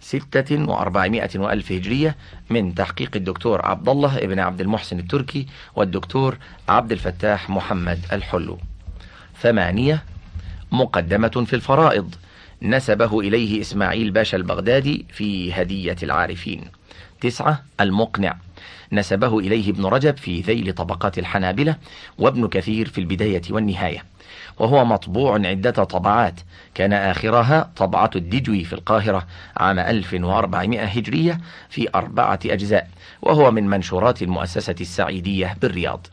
ستة وأربعمائة وألف هجرية من تحقيق الدكتور عبد الله ابن عبد المحسن التركي والدكتور عبد الفتاح محمد الحلو. ثمانية مقدمة في الفرائض. نسبه إليه إسماعيل باشا البغدادي في هدية العارفين. تسعة المقنع. نسبه إليه ابن رجب في ذيل طبقات الحنابلة وابن كثير في البداية والنهاية. وهو مطبوع عدة طبعات. كان آخرها طبعة الدجوي في القاهرة عام 1400 هجرية في أربعة أجزاء وهو من منشورات المؤسسة السعيدية بالرياض.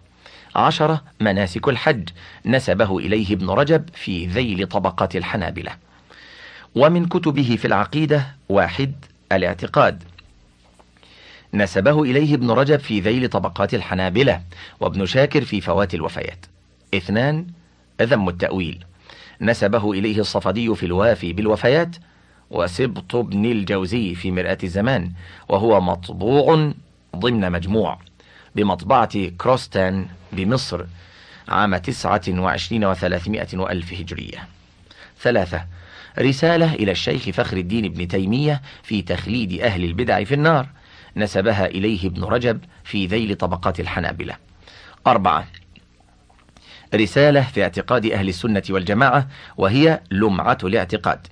عشرة مناسك الحج نسبه إليه ابن رجب في ذيل طبقات الحنابلة. ومن كتبه في العقيدة واحد الاعتقاد. نسبه إليه ابن رجب في ذيل طبقات الحنابلة وابن شاكر في فوات الوفيات. اثنان ذم التأويل. نسبه إليه الصفدي في الوافي بالوفيات وسبط بن الجوزي في مرآة الزمان وهو مطبوع ضمن مجموع. بمطبعة كروستان بمصر عام تسعة وعشرين وثلاثمائة وألف هجرية. ثلاثة رسالة إلى الشيخ فخر الدين ابن تيمية في تخليد أهل البدع في النار. نسبها إليه ابن رجب في ذيل طبقات الحنابلة. أربعة. رسالة في اعتقاد أهل السنة والجماعة وهي لمعة الاعتقاد.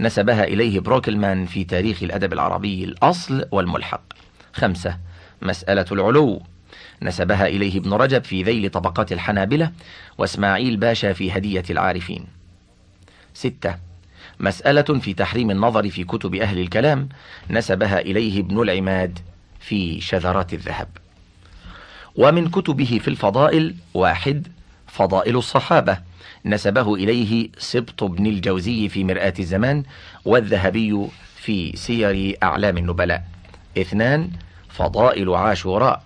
نسبها إليه بروكلمان في تاريخ الأدب العربي الأصل والملحق. خمسة. مسألة العلو. نسبها إليه ابن رجب في ذيل طبقات الحنابلة وإسماعيل باشا في هدية العارفين. ستة. مسألة في تحريم النظر في كتب أهل الكلام نسبها إليه ابن العماد في شذرات الذهب. ومن كتبه في الفضائل واحد فضائل الصحابة نسبه إليه سبط بن الجوزي في مرآة الزمان والذهبي في سير أعلام النبلاء. اثنان فضائل عاشوراء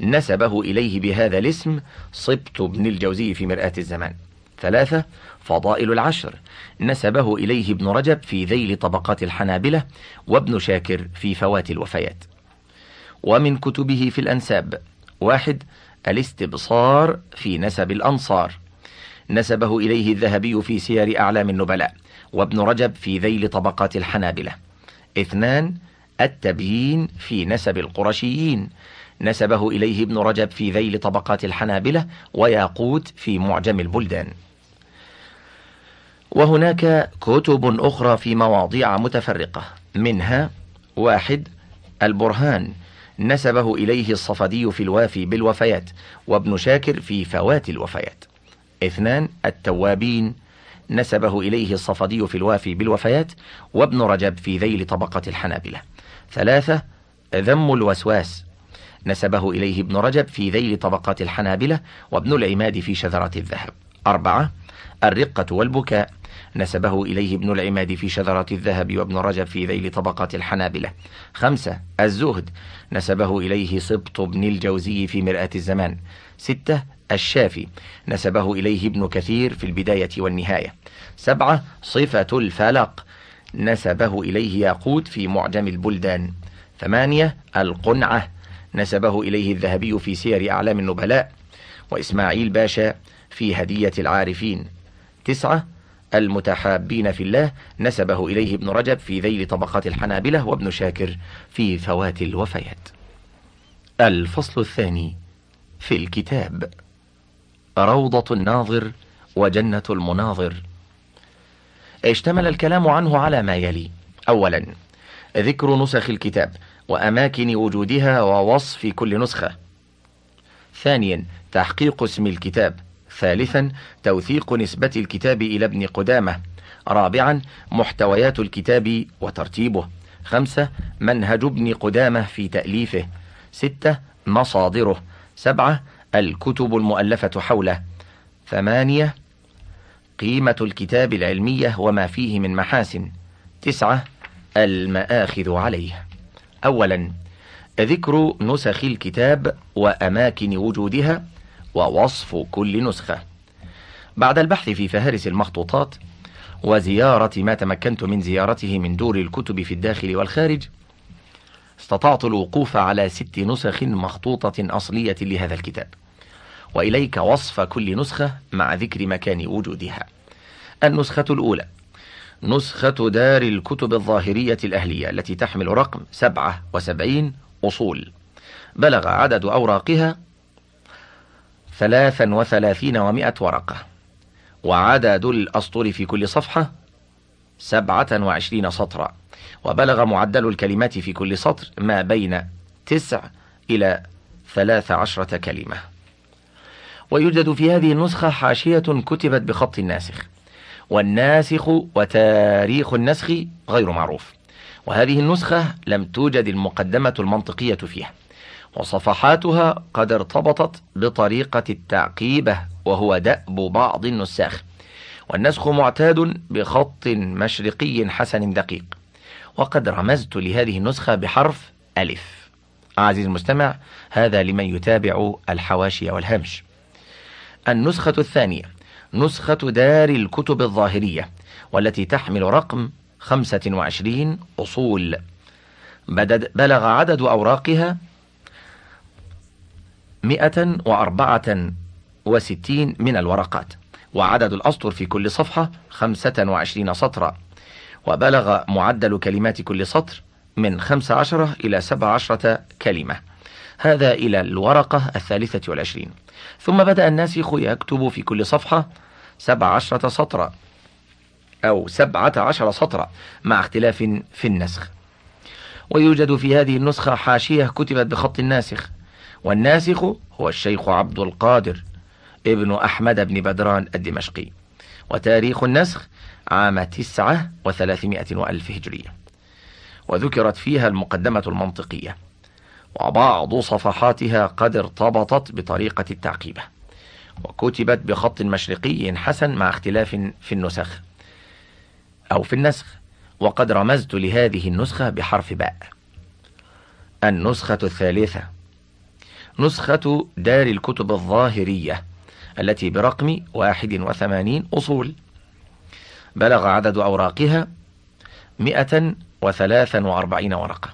نسبه إليه بهذا الاسم سبط بن الجوزي في مرآة الزمان. ثلاثة فضائل العشر نسبه إليه ابن رجب في ذيل طبقات الحنابلة وابن شاكر في فوات الوفيات. ومن كتبه في الأنساب واحد الاستبصار في نسب الأنصار. نسبه إليه الذهبي في سير أعلام النبلاء وابن رجب في ذيل طبقات الحنابلة. اثنان التبيين في نسب القرشيين. نسبه إليه ابن رجب في ذيل طبقات الحنابلة وياقوت في معجم البلدان. وهناك كتب أخرى في مواضيع متفرقة. منها واحد البرهان. نسبه إليه الصفدي في الوافي بالوفيات وابن شاكر في فوات الوفيات. اثنان التوابين. نسبه إليه الصفدي في الوافي بالوفيات وابن رجب في ذيل طبقة الحنابلة. ثلاثة ذم الوسواس. نسبه إليه ابن رجب في ذيل طبقات الحنابلة وابن العماد في شذرات الذهب. أربعة الرقة والبكاء. نسبه إليه ابن العماد في شذرات الذهب وابن رجب في ذيل طبقات الحنابلة. خمسة الزهد. نسبه إليه سبط بن الجوزي في مرآة الزمان. ستة الشافي. نسبه إليه ابن كثير في البداية والنهاية. سبعة صفة الفلق. نسبه إليه ياقوت في معجم البلدان. ثمانية القنعة. نسبه إليه الذهبي في سير أعلام النبلاء. وإسماعيل باشا في هدية العارفين. تسعة المتحابين في الله نسبه إليه ابن رجب في ذيل طبقات الحنابلة وابن شاكر في فوات الوفيات. الفصل الثاني في الكتاب. روضة الناظر وجنة المناظر. اشتمل الكلام عنه على ما يلي. أولا ذكر نسخ الكتاب وأماكن وجودها ووصف كل نسخة. ثانيا تحقيق اسم الكتاب ثالثا توثيق نسبة الكتاب إلى ابن قدامة. رابعا محتويات الكتاب وترتيبه. خمسة منهج ابن قدامة في تأليفه. ستة مصادره. سبعة الكتب المؤلفة حوله. ثمانية قيمة الكتاب العلمية وما فيه من محاسن. تسعة المآخذ عليه. أولا ذكر نسخ الكتاب وأماكن وجودها. ووصف كل نسخة. بعد البحث في فهارس المخطوطات وزيارة ما تمكنت من زيارته من دور الكتب في الداخل والخارج استطعت الوقوف على ست نسخ مخطوطة أصلية لهذا الكتاب. وإليك وصف كل نسخة مع ذكر مكان وجودها. النسخة الأولى نسخة دار الكتب الظاهرية الأهلية التي تحمل رقم 77 أصول. بلغ عدد أوراقها ثلاثا وثلاثين ومائة ورقة. وعدد الأسطر في كل صفحة سبعة وعشرين سطرا. وبلغ معدل الكلمات في كل سطر ما بين تسع إلى ثلاث عشرة كلمة. ويوجد في هذه النسخة حاشية كتبت بخط الناسخ. والناسخ وتاريخ النسخ غير معروف. وهذه النسخة لم توجد المقدمة المنطقية فيها. وصفحاتها قد ارتبطت بطريقة التعقيبة وهو دأب بعض النساخ. والنسخ معتاد بخط مشرقي حسن دقيق. وقد رمزت لهذه النسخة بحرف ألف. عزيزي المستمع هذا لمن يتابع الحواشي والهمش النسخة الثانية نسخة دار الكتب الظاهرية والتي تحمل رقم 25 أصول. بلغ عدد أوراقها مئة وأربعة وستين من الورقات. وعدد الأسطر في كل صفحة خمسة وعشرين سطرا. وبلغ معدل كلمات كل سطر من خمس عشرة إلى سبع عشرة كلمة. هذا إلى الورقة الثالثة والعشرين. ثم بدأ الناسخ يكتب في كل صفحة سبع عشرة سطرا أو سبعة عشر سطرا مع اختلاف في النسخ. ويوجد في هذه النسخة حاشية كتبت بخط الناسخ والناسخ هو الشيخ عبد القادر ابن أحمد بن بدران الدمشقي وتاريخ النسخ عام تسعة وثلاثمائة وألف هجرية. وذكرت فيها المقدمة المنطقية وبعض صفحاتها قد ارتبطت بطريقة التعقيبة وكتبت بخط مشرقي حسن مع اختلاف في النسخ أو في النسخ وقد رمزت لهذه النسخة بحرف باء. النسخة الثالثة نسخة دار الكتب الظاهرية التي برقم 81 أصول. بلغ عدد أوراقها 143 ورقة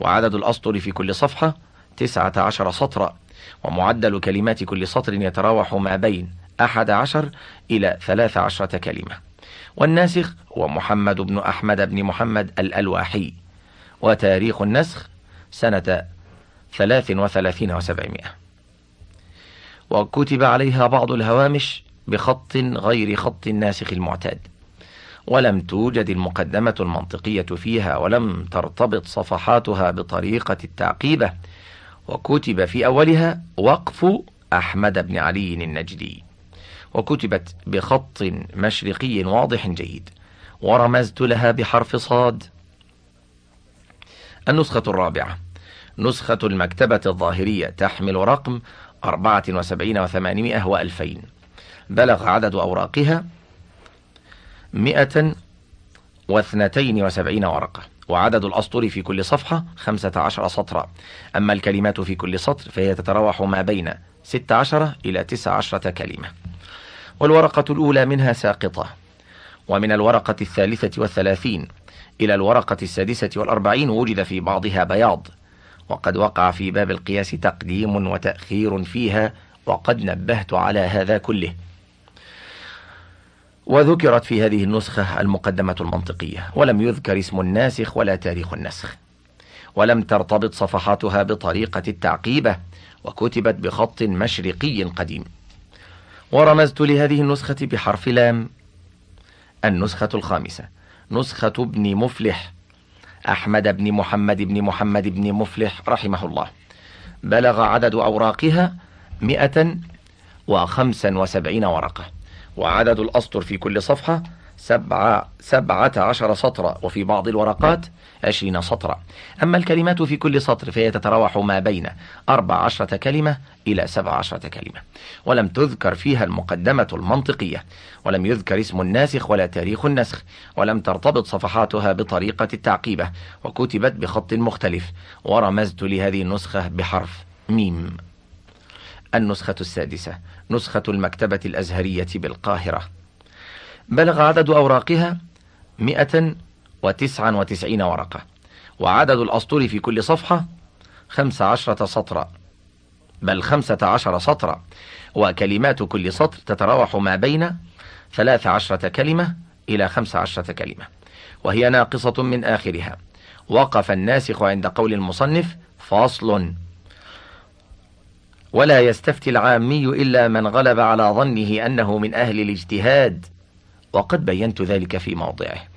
وعدد الأسطر في كل صفحة 19 سطرا ومعدل كلمات كل سطر يتراوح ما بين 11 إلى 13 كلمة. والناسخ هو محمد بن أحمد بن محمد الألواحي وتاريخ النسخ سنة 33 وسبعمائة. وكتب عليها بعض الهوامش بخط غير خط الناسخ المعتاد. ولم توجد المقدمة المنطقية فيها ولم ترتبط صفحاتها بطريقة التعقيبة. وكتب في أولها وقف أحمد بن علي النجدي. وكتبت بخط مشرقي واضح جيد. ورمزت لها بحرف صاد. النسخة الرابعة. نسخة المكتبة الظاهرية تحمل رقم أربعة وسبعين وثمانمائة وألفين. بلغ عدد أوراقها مئة واثنتين وسبعين ورقة وعدد الأسطر في كل صفحة خمسة عشر سطرا. أما الكلمات في كل سطر فهي تتراوح ما بين ست عشر إلى تسع عشرة كلمة. والورقة الأولى منها ساقطة ومن الورقة الثالثة والثلاثين إلى الورقة السادسة والأربعين وجد في بعضها بياض. وقد وقع في باب القياس تقديم وتأخير فيها وقد نبهت على هذا كله. وذكرت في هذه النسخة المقدمة المنطقية ولم يذكر اسم الناسخ ولا تاريخ النسخ. ولم ترتبط صفحاتها بطريقة التعقيبة وكتبت بخط مشرقي قديم. ورمزت لهذه النسخة بحرف لام. النسخة الخامسة نسخة ابن مفلح. أحمد بن محمد بن محمد بن مفلح رحمه الله. بلغ عدد أوراقها مئة وخمسا وسبعين ورقة. وعدد الأسطر في كل صفحة سبعة, سبعة عشر سطرا وفي بعض الورقات عشرين سطرا. أما الكلمات في كل سطر فهي تتراوح ما بين أربع عشرة كلمة إلى سبع عشرة كلمة. ولم تذكر فيها المقدمة المنطقية. ولم يذكر اسم الناسخ ولا تاريخ النسخ. ولم ترتبط صفحاتها بطريقة التعقيبة وكتبت بخط مختلف. ورمزت لهذه النسخة بحرف ميم. النسخة السادسة. نسخة المكتبة الأزهرية بالقاهرة. بلغ عدد أوراقها مئة وتسعا وتسعين ورقة. وعدد الأسطر في كل صفحة خمس عشرة سطرا بل خمسة عشر سطرا وكلمات كل سطر تتراوح ما بين ثلاث عشرة كلمة إلى خمس عشرة كلمة. وهي ناقصة من آخرها. وقف الناسخ عند قول المصنف فاصل ولا يستفتي العامي إلا من غلب على ظنه أنه من أهل الاجتهاد. وقد بينت ذلك في موضعه.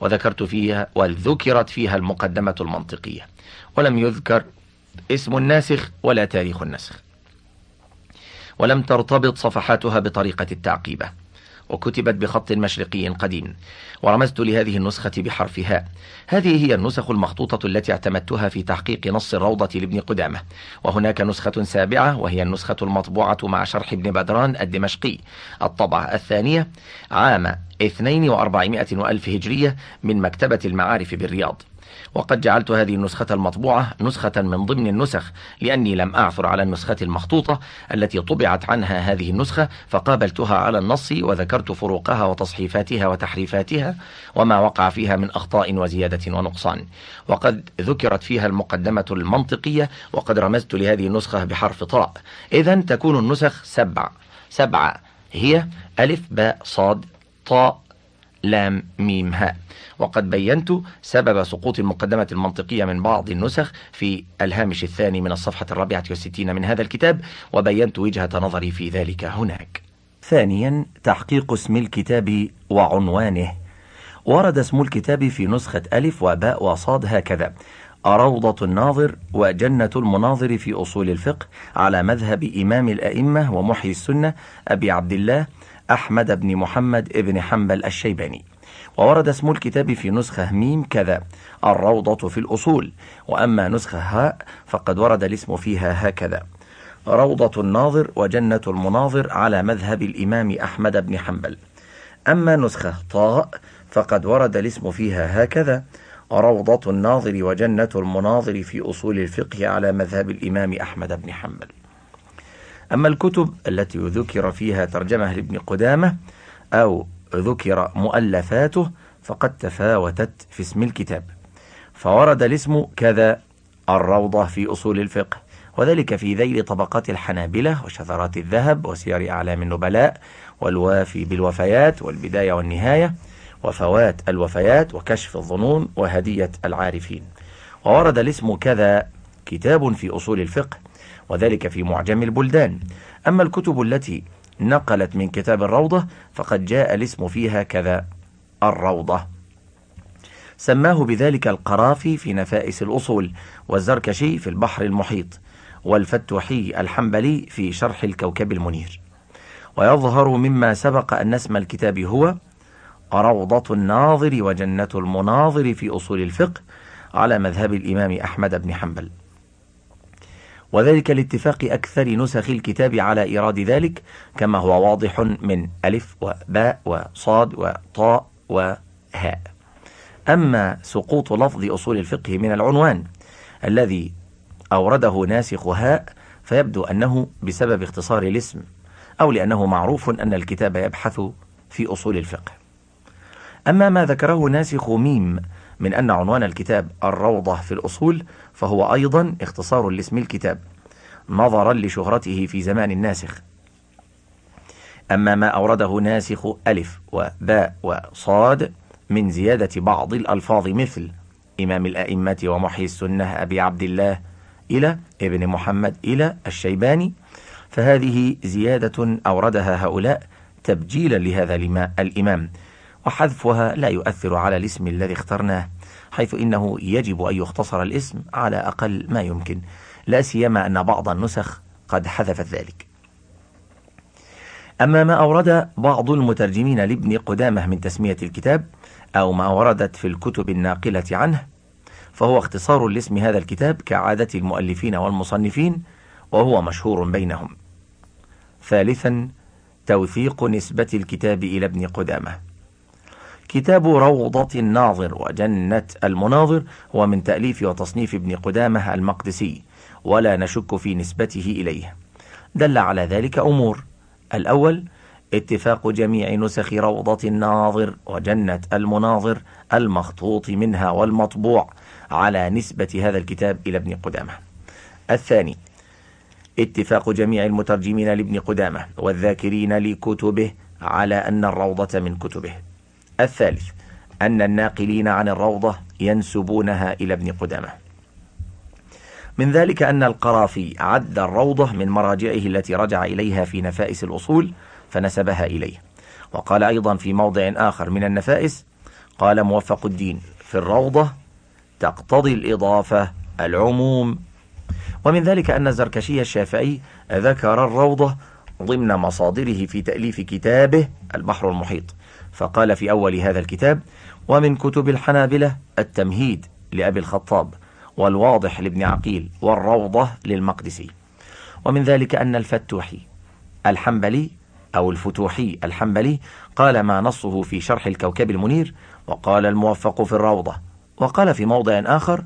وذكرت فيها وذكرت فيها المقدمة المنطقية. ولم يذكر اسم الناسخ ولا تاريخ النسخ. ولم ترتبط صفحاتها بطريقة التعقيبة وكتبت بخط مشرقي قديم. ورمزت لهذه النسخة بحرف هاء. هذه هي النسخ المخطوطة التي اعتمدتها في تحقيق نص الروضة لابن قدامة. وهناك نسخة سابعة وهي النسخة المطبوعة مع شرح ابن بدران الدمشقي. الطبعة الثانية عام 42 وألف هجرية من مكتبة المعارف بالرياض. وقد جعلت هذه النسخة المطبوعة نسخة من ضمن النسخ لأني لم أعثر على النسخة المخطوطة التي طبعت عنها هذه النسخة فقابلتها على النص وذكرت فروقها وتصحيفاتها وتحريفاتها وما وقع فيها من أخطاء وزيادة ونقصان. وقد ذكرت فيها المقدمة المنطقية وقد رمزت لهذه النسخة بحرف طاء إذا تكون النسخ سبع سبعة هي ألف باء صاد طاء لام ميم هاء. وقد بينت سبب سقوط المقدمة المنطقية من بعض النسخ في الهامش الثاني من الصفحة الرابعة والستين من هذا الكتاب وبينت وجهة نظري في ذلك هناك. ثانيا تحقيق اسم الكتاب وعنوانه. ورد اسم الكتاب في نسخة ألف وباء وصاد هكذا روضة الناظر وجنة المناظر في أصول الفقه على مذهب إمام الأئمة ومحيي السنة أبي عبد الله أحمد بن محمد بن حنبل الشيباني. وورد اسم الكتاب في نسخة ميم كذا الروضة في الأصول وأما نسخة هاء فقد ورد الاسم فيها هكذا. روضة الناظر وجنة المناظر على مذهب الإمام أحمد بن حنبل. أما نسخة طاء فقد ورد الاسم فيها هكذا روضة الناظر وجنة المناظر في أصول الفقه على مذهب الإمام أحمد بن حنبل. أما الكتب التي ذكر فيها ترجمة لابن قدامة أو ذكر مؤلفاته فقد تفاوتت في اسم الكتاب. فورد الاسم كذا الروضة في أصول الفقه وذلك في ذيل طبقات الحنابلة وشذرات الذهب وسير أعلام النبلاء والوافي بالوفيات والبداية والنهاية وفوات الوفيات وكشف الظنون وهدية العارفين. وورد الاسم كذا كتاب في أصول الفقه وذلك في معجم البلدان. أما الكتب التي نقلت من كتاب الروضة فقد جاء الاسم فيها كذا الروضة. سماه بذلك القرافي في نفائس الأصول والزركشي في البحر المحيط والفتوحي الحنبلي في شرح الكوكب المنير. ويظهر مما سبق أن اسم الكتاب هو روضة الناظر وجنة المناظر في أصول الفقه على مذهب الإمام أحمد بن حنبل. وذلك لاتفاق أكثر نسخ الكتاب على إيراد ذلك كما هو واضح من ألف وباء وصاد وطاء وهاء. أما سقوط لفظ أصول الفقه من العنوان الذي أورده ناسخ هاء فيبدو أنه بسبب اختصار الاسم أو لأنه معروف أن الكتاب يبحث في أصول الفقه. أما ما ذكره ناسخ ميم من أن عنوان الكتاب الروضة في الأصول فهو أيضا اختصار لاسم الكتاب نظرا لشهرته في زمان الناسخ. أما ما أورده ناسخ ألف وباء وصاد من زيادة بعض الألفاظ مثل إمام الأئمة ومحيي السنة أبي عبد الله إلى ابن محمد إلى الشيباني فهذه زيادة أوردها هؤلاء تبجيلا لهذا الإمام وحذفها لا يؤثر على الاسم الذي اخترناه. حيث إنه يجب أن يختصر الاسم على أقل ما يمكن. لا سيما أن بعض النسخ قد حذفت ذلك. أما ما أورد بعض المترجمين لابن قدامة من تسمية الكتاب أو ما وردت في الكتب الناقلة عنه فهو اختصار لاسم هذا الكتاب كعادة المؤلفين والمصنفين وهو مشهور بينهم. ثالثا توثيق نسبة الكتاب إلى ابن قدامة. كتاب روضة الناظر وجنة المناظر هو من تأليف وتصنيف ابن قدامة المقدسي ولا نشك في نسبته إليه. دل على ذلك أمور. الأول اتفاق جميع نسخ روضة الناظر وجنة المناظر المخطوط منها والمطبوع على نسبة هذا الكتاب إلى ابن قدامة. الثاني اتفاق جميع المترجمين لابن قدامة والذاكرين لكتبه على أن الروضة من كتبه. الثالث أن الناقلين عن الروضة ينسبونها إلى ابن قدامة. من ذلك أن القرافي عد الروضة من مراجعه التي رجع إليها في نفائس الأصول فنسبها إليه. وقال أيضا في موضع آخر من النفائس قال موفق الدين في الروضة تقتضي الإضافة العموم. ومن ذلك أن الزركشي الشافعي ذكر الروضة ضمن مصادره في تأليف كتابه البحر المحيط. فقال في أول هذا الكتاب ومن كتب الحنابلة التمهيد لأبي الخطاب والواضح لابن عقيل والروضة للمقدسي. ومن ذلك أن الفتوحي الحنبلي أو الفتوحي الحنبلي قال ما نصه في شرح الكوكب المنير وقال الموفق في الروضة. وقال في موضع آخر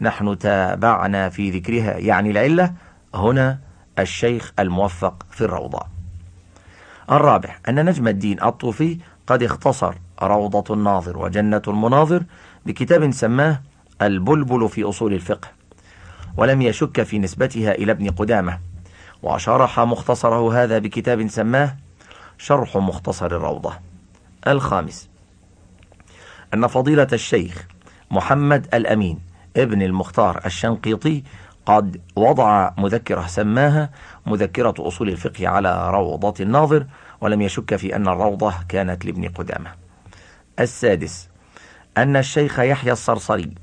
نحن تابعنا في ذكرها يعني العلة هنا الشيخ الموفق في الروضة. الرابع أن نجم الدين الطوفي قد اختصر روضة الناظر وجنة المناظر بكتاب سماه البلبل في أصول الفقه ولم يشك في نسبتها إلى ابن قدامة وشرح مختصره هذا بكتاب سماه شرح مختصر الروضة. الخامس أن فضيلة الشيخ محمد الأمين ابن المختار الشنقيطي قد وضع مذكرة سماها مذكرة أصول الفقه على روضة الناظر ولم يشك في أن الروضة كانت لابن قدامة. السادس أن الشيخ يحيى الصرصري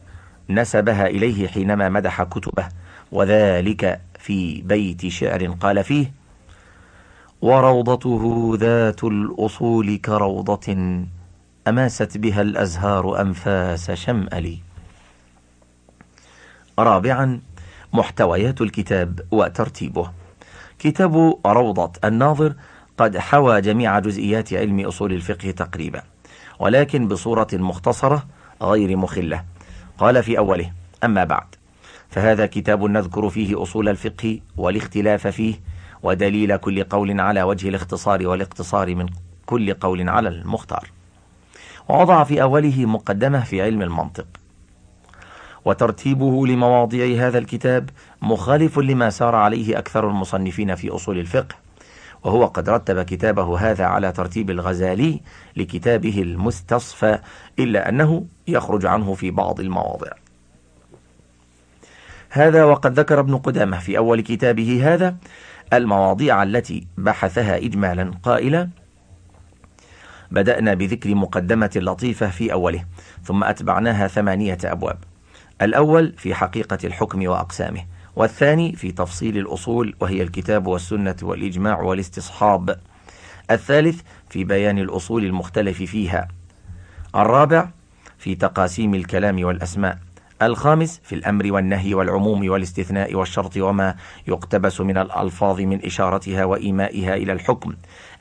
نسبها إليه حينما مدح كتبه وذلك في بيت شعر قال فيه وروضته ذات الأصول كروضة أماست بها الأزهار أنفاس شمأل رابعا محتويات الكتاب وترتيبه. كتاب روضة الناظر قد حوى جميع جزئيات علم أصول الفقه تقريبا ولكن بصورة مختصرة غير مخلة. قال في أوله أما بعد فهذا كتاب نذكر فيه أصول الفقه والاختلاف فيه ودليل كل قول على وجه الاختصار والاقتصار من كل قول على المختار. ووضع في أوله مقدمة في علم المنطق. وترتيبه لمواضيع هذا الكتاب مخالف لما سار عليه أكثر المصنفين في أصول الفقه. وهو قد رتب كتابه هذا على ترتيب الغزالي لكتابه المستصفى إلا أنه يخرج عنه في بعض المواضع. هذا وقد ذكر ابن قدامة في أول كتابه هذا المواضيع التي بحثها إجمالا قائلا بدأنا بذكر مقدمة لطيفة في أوله ثم أتبعناها ثمانية أبواب. الأول في حقيقة الحكم وأقسامه. والثاني في تفصيل الأصول وهي الكتاب والسنة والإجماع والاستصحاب. الثالث في بيان الأصول المختلف فيها. الرابع في تقاسيم الكلام والأسماء. الخامس في الأمر والنهي والعموم والاستثناء والشرط وما يقتبس من الألفاظ من إشارتها وإيمائها إلى الحكم.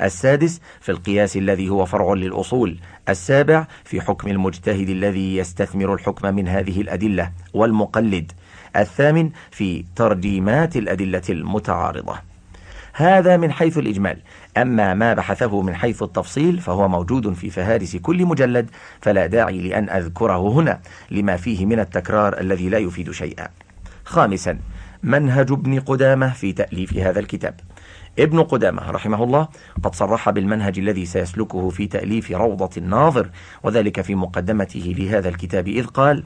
السادس في القياس الذي هو فرع للأصول. السابع في حكم المجتهد الذي يستثمر الحكم من هذه الأدلة والمقلد. الثامن في ترجيمات الأدلة المتعارضة. هذا من حيث الإجمال. أما ما بحثه من حيث التفصيل فهو موجود في فهارس كل مجلد فلا داعي لأن أذكره هنا لما فيه من التكرار الذي لا يفيد شيئا. خامسا منهج ابن قدامة في تأليف هذا الكتاب. ابن قدامة رحمه الله قد صرح بالمنهج الذي سيسلكه في تأليف روضة الناظر وذلك في مقدمته لهذا الكتاب إذ قال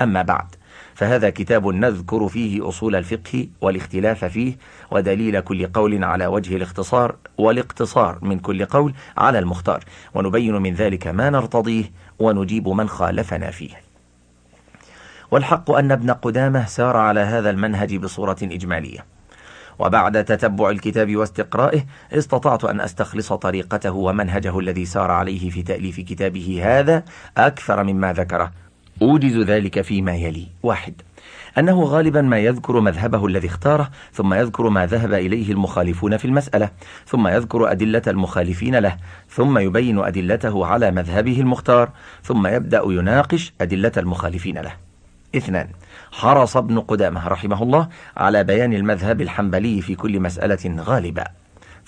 أما بعد فهذا كتاب نذكر فيه أصول الفقه والاختلاف فيه ودليل كل قول على وجه الاختصار والاقتصار من كل قول على المختار. ونبين من ذلك ما نرتضيه ونجيب من خالفنا فيه. والحق أن ابن قدامة سار على هذا المنهج بصورة إجمالية. وبعد تتبع الكتاب واستقرائه استطعت أن أستخلص طريقته ومنهجه الذي سار عليه في تأليف كتابه هذا أكثر مما ذكره. أوجز ذلك فيما يلي. واحد. أنه غالبا ما يذكر مذهبه الذي اختاره ثم يذكر ما ذهب إليه المخالفون في المسألة ثم يذكر أدلة المخالفين له ثم يبين أدلته على مذهبه المختار ثم يبدأ يناقش أدلة المخالفين له. اثنان. حرص ابن قدامة رحمه الله على بيان المذهب الحنبلي في كل مسألة غالبا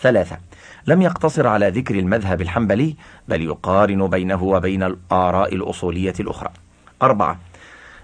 ثلاثة. لم يقتصر على ذكر المذهب الحنبلي بل يقارن بينه وبين الآراء الأصولية الأخرى. أربعة.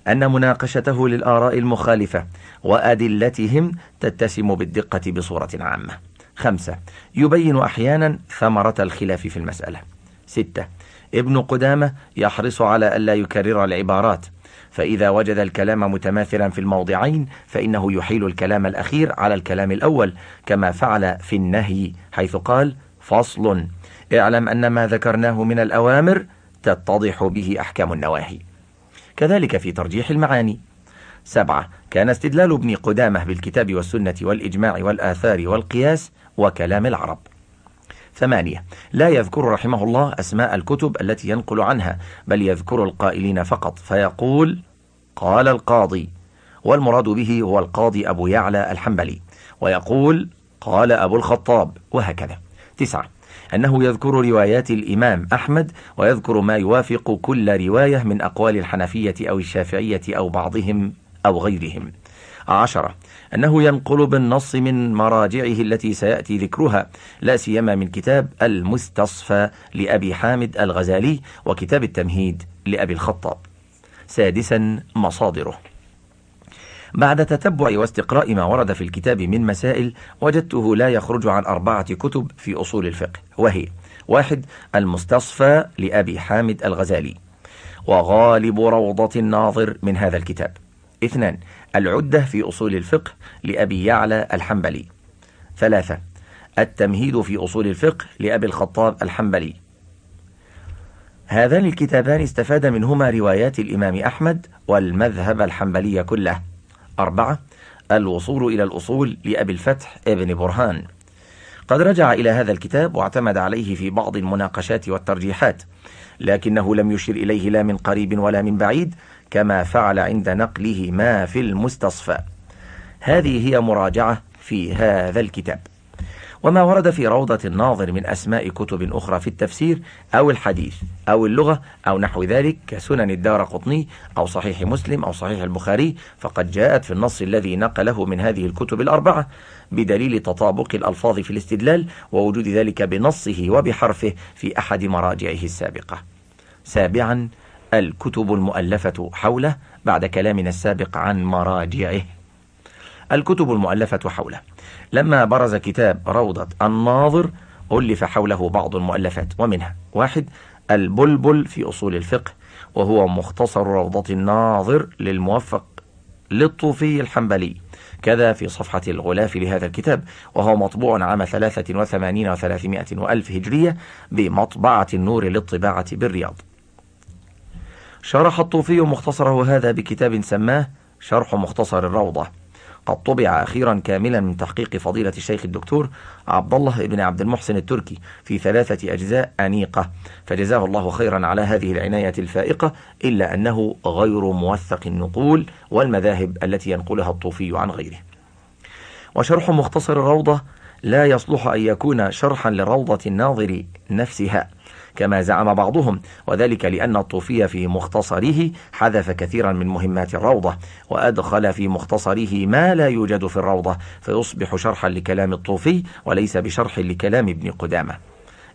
أن مناقشته للآراء المخالفة وأدلتهم تتسم بالدقة بصورة عامة. خمسة. يبين أحيانا ثمرة الخلاف في المسألة. ستة. ابن قدامة يحرص على ألا يكرر العبارات. فإذا وجد الكلام متماثلا في الموضعين فإنه يحيل الكلام الأخير على الكلام الأول كما فعل في النهي حيث قال فصل. اعلم أن ما ذكرناه من الأوامر تتضح به أحكام النواهي. كذلك في ترجيح المعاني. سبعة كان استدلال ابن قدامة بالكتاب والسنة والإجماع والآثار والقياس وكلام العرب. ثمانية لا يذكر رحمه الله أسماء الكتب التي ينقل عنها بل يذكر القائلين فقط فيقول قال القاضي والمراد به هو القاضي أبو يعلى الحنبلي ويقول قال أبو الخطاب وهكذا. تسعة أنه يذكر روايات الإمام أحمد ويذكر ما يوافق كل رواية من أقوال الحنفية أو الشافعية أو بعضهم أو غيرهم. عشرة أنه ينقل بالنص من مراجعه التي سيأتي ذكرها لا سيما من كتاب المستصفى لأبي حامد الغزالي وكتاب التمهيد لأبي الخطاب. سادسا مصادره. بعد تتبع واستقراء ما ورد في الكتاب من مسائل وجدته لا يخرج عن أربعة كتب في أصول الفقه وهي واحد المستصفى لأبي حامد الغزالي وغالب روضة الناظر من هذا الكتاب. اثنان العدة في أصول الفقه لأبي يعلى الحنبلي. ثلاثة التمهيد في أصول الفقه لأبي الخطاب الحنبلي. هذان الكتابان استفاد منهما روايات الإمام أحمد والمذهب الحنبلي كله. أربعة الوصول إلى الأصول لأبي الفتح ابن برهان. قد رجع إلى هذا الكتاب واعتمد عليه في بعض المناقشات والترجيحات لكنه لم يشر إليه لا من قريب ولا من بعيد كما فعل عند نقله ما في المستصفى. هذه هي مراجعة في هذا الكتاب. وما ورد في روضة الناظر من أسماء كتب أخرى في التفسير أو الحديث أو اللغة أو نحو ذلك كسنن الدار قطني أو صحيح مسلم أو صحيح البخاري فقد جاءت في النص الذي نقله من هذه الكتب الأربعة بدليل تطابق الألفاظ في الاستدلال ووجود ذلك بنصه وبحرفه في أحد مراجعه السابقة. سابعا الكتب المؤلفة حوله بعد كلامنا السابق عن مراجعه. الكتب المؤلفة حوله. لما برز كتاب روضة الناظر ألف حوله بعض المؤلفات ومنها واحد البلبل في أصول الفقه وهو مختصر روضة الناظر للموفق للطوفي الحنبلي. كذا في صفحة الغلاف لهذا الكتاب وهو مطبوع عام 83 وثلاثمائة وألف هجرية بمطبعة النور للطباعة بالرياض. شرح الطوفي مختصره هذا بكتاب سماه شرح مختصر الروضة. قد طبع أخيرا كاملا من تحقيق فضيلة الشيخ الدكتور عبد الله بن عبد المحسن التركي في ثلاثة أجزاء أنيقة. فجزاه الله خيرا على هذه العناية الفائقة إلا أنه غير موثق النقول والمذاهب التي ينقلها الطوفي عن غيره. وشرح مختصر الروضة لا يصلح أن يكون شرحا لروضة الناظر نفسها. كما زعم بعضهم وذلك لأن الطوفي في مختصره حذف كثيرا من مهمات الروضة وأدخل في مختصره ما لا يوجد في الروضة فيصبح شرحا لكلام الطوفي وليس بشرح لكلام ابن قدامة.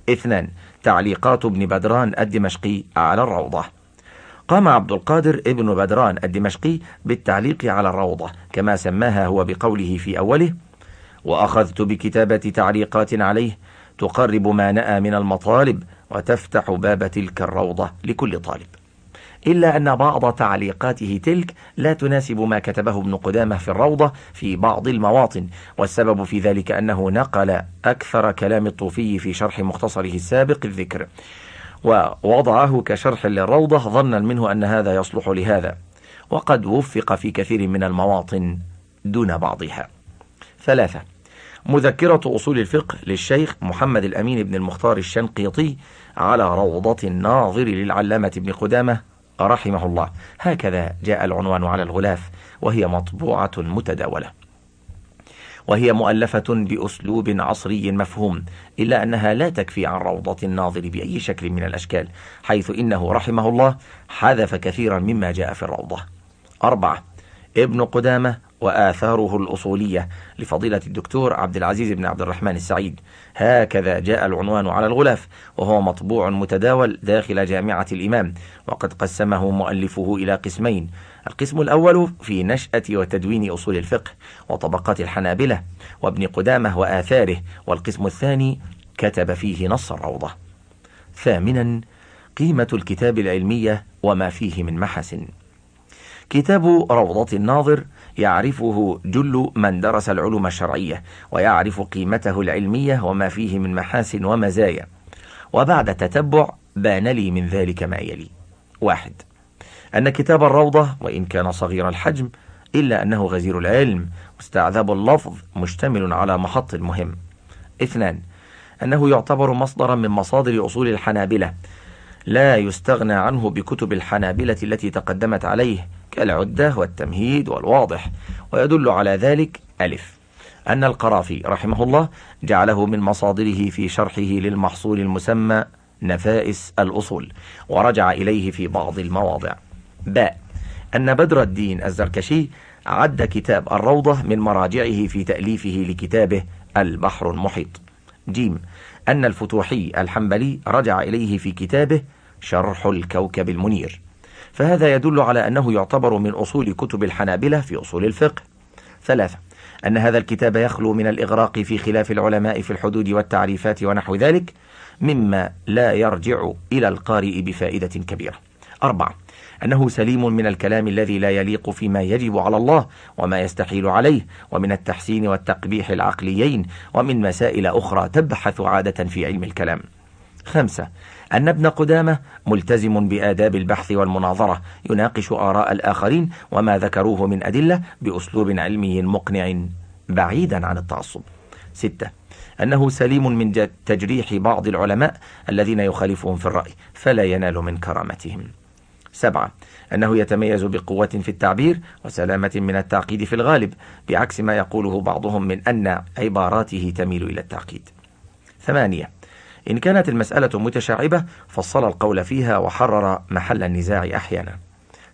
اثنان تعليقات ابن بدران الدمشقي على الروضة. قام عبد القادر ابن بدران الدمشقي بالتعليق على الروضة كما سماها هو بقوله في أوله وأخذت بكتابة تعليقات عليه تقرب ما نأى من المطالب وتفتح باب تلك الروضة لكل طالب. إلا أن بعض تعليقاته تلك لا تناسب ما كتبه ابن قدامة في الروضة في بعض المواطن والسبب في ذلك أنه نقل أكثر كلام الطوفي في شرح مختصره السابق الذكر. ووضعه كشرح للروضة ظنا منه أن هذا يصلح لهذا. وقد وفق في كثير من المواطن دون بعضها. ثلاثة مذكرة أصول الفقه للشيخ محمد الأمين بن المختار الشنقيطي على روضة الناظر للعلامة ابن قدامة رحمه الله. هكذا جاء العنوان على الغلاف وهي مطبوعة متداولة. وهي مؤلفة بأسلوب عصري مفهوم إلا أنها لا تكفي عن روضة الناظر بأي شكل من الأشكال حيث إنه رحمه الله حذف كثيرا مما جاء في الروضة. أربعة. ابن قدامة وآثاره الأصولية لفضيلة الدكتور عبد العزيز بن عبد الرحمن السعيد. هكذا جاء العنوان على الغلاف وهو مطبوع متداول داخل جامعة الإمام وقد قسمه مؤلفه إلى قسمين. القسم الأول في نشأة وتدوين أصول الفقه وطبقات الحنابلة وابن قدامة وآثاره والقسم الثاني كتب فيه نص الروضة. ثامنا قيمة الكتاب العلمية وما فيه من محاسن. كتاب روضة الناظر يعرفه جل من درس العلوم الشرعية ويعرف قيمته العلمية وما فيه من محاسن ومزايا. وبعد تتبع بان لي من ذلك ما يلي. واحد أن كتاب الروضة وإن كان صغير الحجم إلا أنه غزير العلم مستعذب اللفظ مشتمل على محط مهم. اثنان أنه يعتبر مصدرا من مصادر أصول الحنابلة. لا يستغنى عنه بكتب الحنابلة التي تقدمت عليه كالعدة والتمهيد والواضح ويدل على ذلك ألف. أن القرافي رحمه الله جعله من مصادره في شرحه للمحصول المسمى نفائس الأصول ورجع إليه في بعض المواضع. باء أن بدر الدين الزركشي عد كتاب الروضة من مراجعه في تأليفه لكتابه البحر المحيط. جيم. أن الفتوحي الحنبلي رجع إليه في كتابه شرح الكوكب المنير. فهذا يدل على أنه يعتبر من أصول كتب الحنابلة في أصول الفقه. ثلاثة أن هذا الكتاب يخلو من الإغراق في خلاف العلماء في الحدود والتعريفات ونحو ذلك مما لا يرجع إلى القارئ بفائدة كبيرة. أربعة أنه سليم من الكلام الذي لا يليق فيما يجب على الله وما يستحيل عليه ومن التحسين والتقبيح العقليين ومن مسائل أخرى تبحث عادة في علم الكلام. خمسة أن ابن قدامة ملتزم بآداب البحث والمناظرة يناقش آراء الآخرين وما ذكروه من أدلة بأسلوب علمي مقنع بعيدا عن التعصب. ستة أنه سليم من تجريح بعض العلماء الذين يخالفهم في الرأي فلا ينال من كرامتهم. سبعة أنه يتميز بقوة في التعبير وسلامة من التعقيد في الغالب بعكس ما يقوله بعضهم من أن عباراته تميل إلى التعقيد. ثمانية إن كانت المسألة متشعبة فصل القول فيها وحرر محل النزاع أحيانا.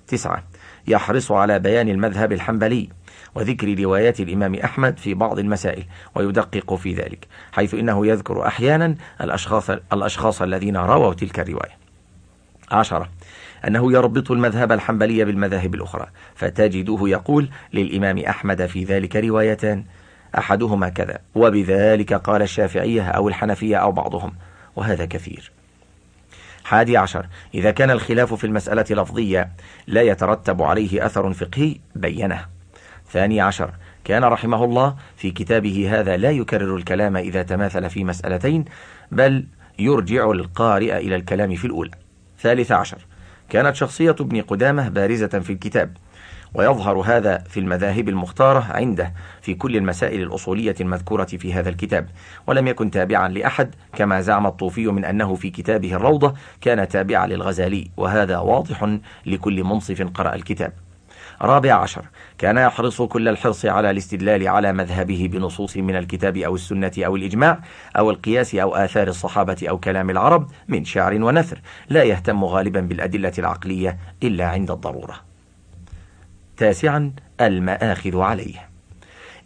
تسعة يحرص على بيان المذهب الحنبلي وذكر روايات الإمام أحمد في بعض المسائل ويدقق في ذلك حيث إنه يذكر أحيانا الأشخاص, الأشخاص الذين رووا تلك الرواية. عشرة أنه يربط المذهب الحنبلي بالمذاهب الأخرى فتجده يقول للإمام أحمد في ذلك روايتان أحدهما كذا. وبذلك قال الشافعية أو الحنفية أو بعضهم. وهذا كثير. حادي عشر. إذا كان الخلاف في المسألة لفظية لا يترتب عليه أثر فقهي بينه. ثاني عشر. كان رحمه الله في كتابه هذا لا يكرر الكلام إذا تماثل في مسألتين بل يرجع القارئ إلى الكلام في الأولى. ثالث عشر. كانت شخصية ابن قدامة بارزة في الكتاب. ويظهر هذا في المذاهب المختارة عنده في كل المسائل الأصولية المذكورة في هذا الكتاب. ولم يكن تابعا لأحد كما زعم الطوفي من أنه في كتابه الروضة كان تابعا للغزالي وهذا واضح لكل منصف قرأ الكتاب. رابع عشر كان يحرص كل الحرص على الاستدلال على مذهبه بنصوص من الكتاب أو السنة أو الإجماع أو القياس أو آثار الصحابة أو كلام العرب من شعر ونثر. لا يهتم غالبا بالأدلة العقلية إلا عند الضرورة. تاسعا المآخذ عليه.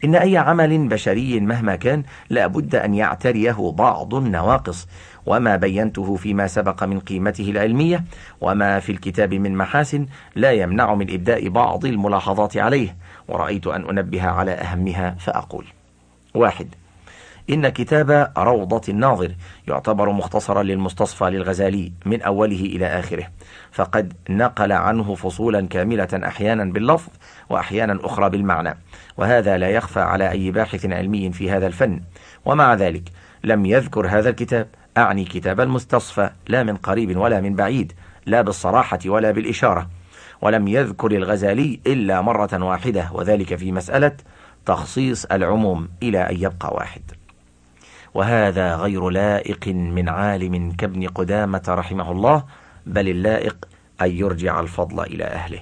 إن أي عمل بشري مهما كان لا بد أن يعتريه بعض النواقص وما بينته فيما سبق من قيمته العلمية وما في الكتاب من محاسن لا يمنع من إبداء بعض الملاحظات عليه. ورأيت أن أنبه على أهمها فأقول واحد إن كتاب روضة الناظر يعتبر مختصرا للمستصفى للغزالي من أوله إلى آخره. فقد نقل عنه فصولا كاملة أحيانا باللفظ وأحيانا أخرى بالمعنى. وهذا لا يخفى على أي باحث علمي في هذا الفن. ومع ذلك لم يذكر هذا الكتاب. أعني كتاب المستصفى لا من قريب ولا من بعيد لا بالصراحة ولا بالإشارة. ولم يذكر الغزالي إلا مرة واحدة وذلك في مسألة تخصيص العموم إلى أن يبقى واحد. وهذا غير لائق من عالم كابن قدامة رحمه الله بل اللائق أن يرجع الفضل إلى أهله.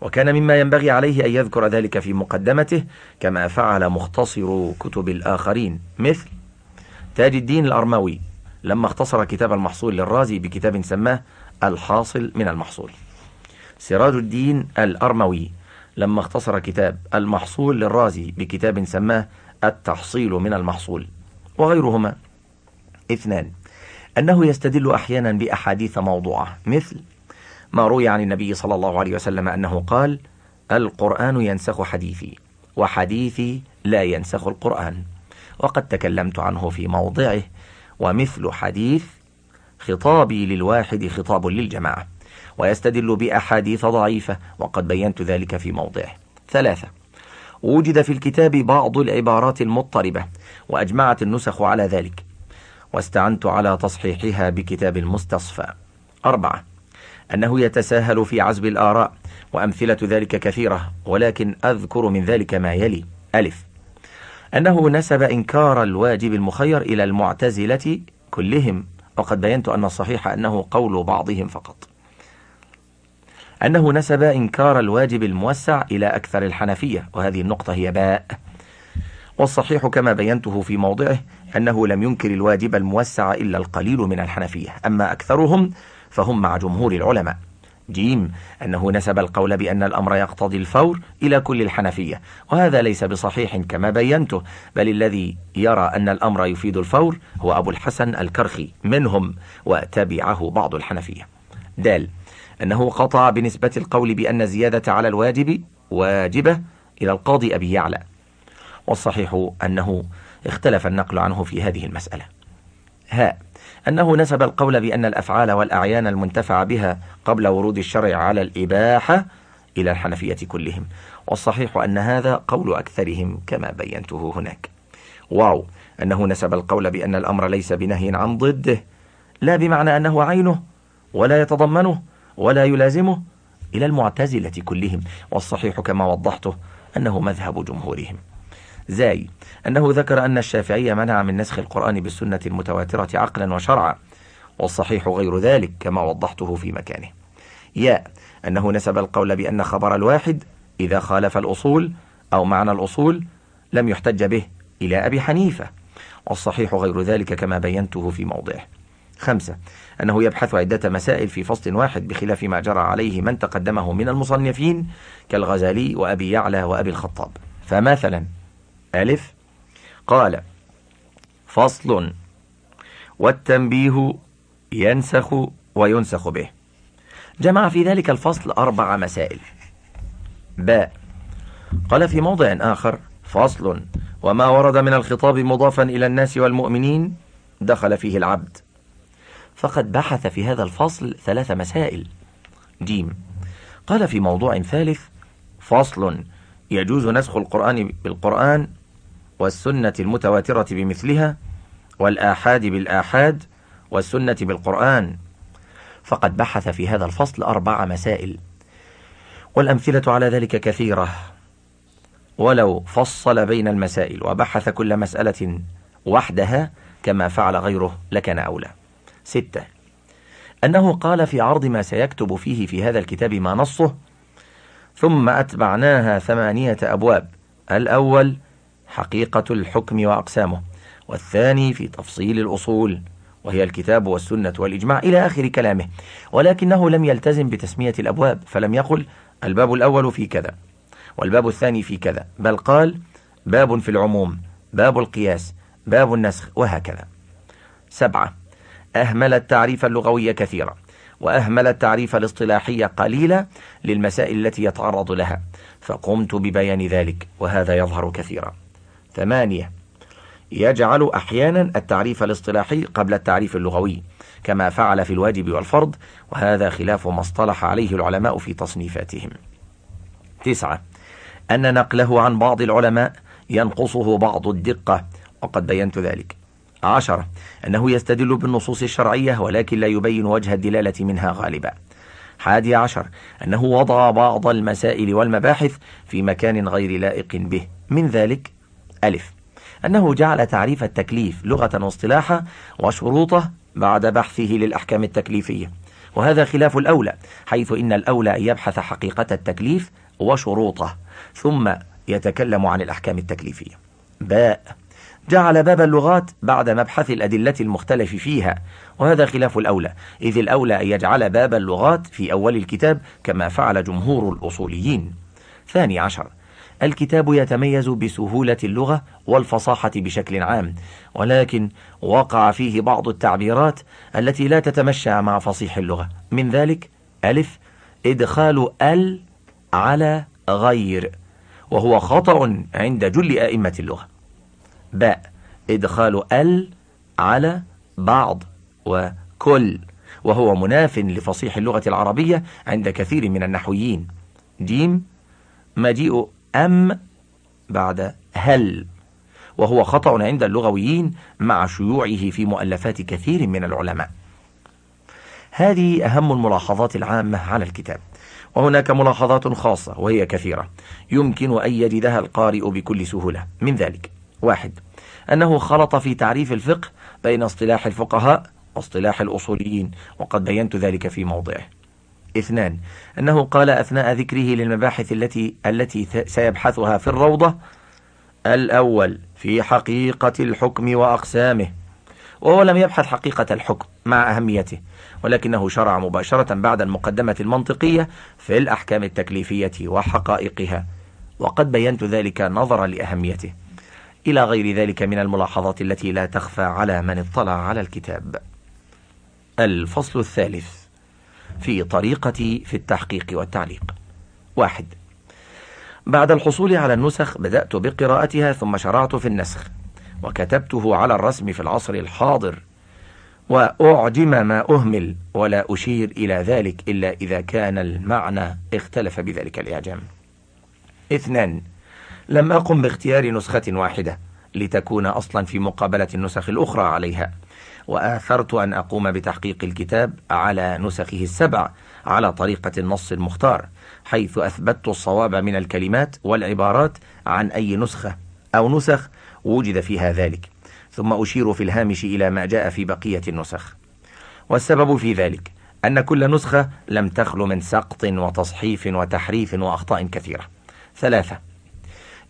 وكان مما ينبغي عليه أن يذكر ذلك في مقدمته كما فعل مختصر كتب الآخرين مثل تاج الدين الأرموي لما اختصر كتاب المحصول للرازي بكتاب سماه الحاصل من المحصول. سراج الدين الأرموي لما اختصر كتاب المحصول للرازي بكتاب سماه التحصيل من المحصول. وغيرهما. اثنان أنه يستدل أحيانا بأحاديث موضوعة مثل ما روي عن النبي صلى الله عليه وسلم أنه قال القرآن ينسخ حديثي وحديثي لا ينسخ القرآن وقد تكلمت عنه في موضعه ومثل حديث خطابي للواحد خطاب للجماعة ويستدل بأحاديث ضعيفة وقد بينت ذلك في موضعه. ثلاثة وجد في الكتاب بعض العبارات المضطربة وأجمعت النسخ على ذلك واستعنت على تصحيحها بكتاب المستصفى. أربعة أنه يتساهل في عزب الآراء وأمثلة ذلك كثيرة ولكن أذكر من ذلك ما يلي. ألف أنه نسب إنكار الواجب المخير إلى المعتزلة كلهم وقد بينت أن الصحيح أنه قول بعضهم فقط. أنه نسب إنكار الواجب الموسع إلى أكثر الحنفية وهذه النقطة هي باء. والصحيح كما بينته في موضعه أنه لم ينكر الواجب الموسع إلا القليل من الحنفية. أما أكثرهم فهم مع جمهور العلماء. جيم أنه نسب القول بأن الأمر يقتضي الفور إلى كل الحنفية. وهذا ليس بصحيح كما بينته بل الذي يرى أن الأمر يفيد الفور هو أبو الحسن الكرخي منهم وتبعه بعض الحنفية. دال أنه قطع بنسبة القول بأن زيادة على الواجب واجبة إلى القاضي أبي يعلى. والصحيح أنه اختلف النقل عنه في هذه المسألة. هاء أنه نسب القول بأن الأفعال والأعيان المنتفع بها قبل ورود الشرع على الإباحة إلى الحنفية كلهم. والصحيح أن هذا قول أكثرهم كما بينته هناك. واو أنه نسب القول بأن الأمر ليس بنهي عن ضده لا بمعنى أنه عينه ولا يتضمنه ولا يلازمه إلى المعتزلة كلهم. والصحيح كما وضحته أنه مذهب جمهورهم. زاي. أنه ذكر أن الشافعية منع من نسخ القرآن بالسنة المتواترة عقلا وشرعا والصحيح غير ذلك كما وضحته في مكانه. يا أنه نسب القول بأن خبر الواحد إذا خالف الأصول أو معنى الأصول لم يحتج به إلى أبي حنيفة والصحيح غير ذلك كما بينته في موضعه. خمسة أنه يبحث عدة مسائل في فصل واحد بخلاف ما جرى عليه من تقدمه من المصنفين كالغزالي وأبي يعلى وأبي الخطاب. فمثلا ألف. قال فصل. والتنبيه ينسخ وينسخ به. جمع في ذلك الفصل أربع مسائل. باء قال في موضع آخر فصل. وما ورد من الخطاب مضافا إلى الناس والمؤمنين دخل فيه العبد. فقد بحث في هذا الفصل ثلاث مسائل. جيم. قال في موضوع ثالث فصل. يجوز نسخ القرآن بالقرآن والسنة المتواترة بمثلها والآحاد بالآحاد والسنة بالقرآن. فقد بحث في هذا الفصل أربع مسائل. والأمثلة على ذلك كثيرة. ولو فصل بين المسائل وبحث كل مسألة وحدها كما فعل غيره لكان أولى. ستة. أنه قال في عرض ما سيكتب فيه في هذا الكتاب ما نصه ثم أتبعناها ثمانية أبواب. الأول حقيقة الحكم وأقسامه والثاني في تفصيل الأصول وهي الكتاب والسنة والإجماع إلى آخر كلامه ولكنه لم يلتزم بتسمية الأبواب فلم يقل الباب الأول في كذا والباب الثاني في كذا بل قال باب في العموم باب القياس باب النسخ وهكذا. سبعة أهمل التعريف اللغوي كثيرا وأهمل التعريف الاصطلاحي قليلا للمسائل التي يتعرض لها فقمت ببيان ذلك وهذا يظهر كثيرا. ثمانية. يجعل أحيانا التعريف الاصطلاحي قبل التعريف اللغوي كما فعل في الواجب والفرض وهذا خلاف ما اصطلح عليه العلماء في تصنيفاتهم. تسعة. أن نقله عن بعض العلماء ينقصه بعض الدقة وقد بينت ذلك. عشرة. أنه يستدل بالنصوص الشرعية ولكن لا يبين وجه الدلالة منها غالبا. حادي عشر. أنه وضع بعض المسائل والمباحث في مكان غير لائق به. من ذلك ألف. أنه جعل تعريف التكليف لغة واصطلاحا وشروطه بعد بحثه للأحكام التكليفية. وهذا خلاف الأولى حيث إن الأولى أن يبحث حقيقة التكليف وشروطه ثم يتكلم عن الأحكام التكليفية. باء. جعل باب اللغات بعد مبحث الأدلة المختلف فيها. وهذا خلاف الأولى إذ الأولى أن يجعل باب اللغات في أول الكتاب كما فعل جمهور الأصوليين. ثاني عشر. الكتاب يتميز بسهولة اللغة والفصاحة بشكل عام ولكن وقع فيه بعض التعبيرات التي لا تتمشى مع فصيح اللغة. من ذلك ألف إدخال ال على غير وهو خطأ عند جل أئمة اللغة. باء إدخال ال على بعض وكل وهو مناف لفصيح اللغة العربية عند كثير من النحويين. جيم مجيء أم بعد هل وهو خطأ عند اللغويين مع شيوعه في مؤلفات كثير من العلماء. هذه أهم الملاحظات العامة على الكتاب وهناك ملاحظات خاصة وهي كثيرة يمكن أن يجدها القارئ بكل سهولة. من ذلك واحد أنه خلط في تعريف الفقه بين اصطلاح الفقهاء واصطلاح الأصوليين وقد بينت ذلك في موضعه. اثنان. أنه قال أثناء ذكره للمباحث التي التي سيبحثها في الروضة الأول في حقيقة الحكم وأقسامه وهو لم يبحث حقيقة الحكم مع أهميته ولكنه شرع مباشرة بعد المقدمة المنطقية في الأحكام التكليفية وحقائقها وقد بينت ذلك نظرا لأهميته. إلى غير ذلك من الملاحظات التي لا تخفى على من اطلع على الكتاب. الفصل الثالث. في طريقتي في التحقيق والتعليق. واحد. بعد الحصول على النسخ بدأت بقراءتها ثم شرعت في النسخ وكتبته على الرسم في العصر الحاضر وأعجم ما أهمل ولا أشير إلى ذلك إلا إذا كان المعنى اختلف بذلك الإعجام. اثنان. لم أقم باختيار نسخة واحدة لتكون أصلا في مقابلة النسخ الأخرى عليها. وآثرت أن أقوم بتحقيق الكتاب على نسخه السبع على طريقة النص المختار حيث أثبتت الصواب من الكلمات والعبارات عن أي نسخة أو نسخ وجد فيها ذلك. ثم أشير في الهامش إلى ما جاء في بقية النسخ. والسبب في ذلك أن كل نسخة لم تخل من سقط وتصحيف وتحريف وأخطاء كثيرة. ثلاثة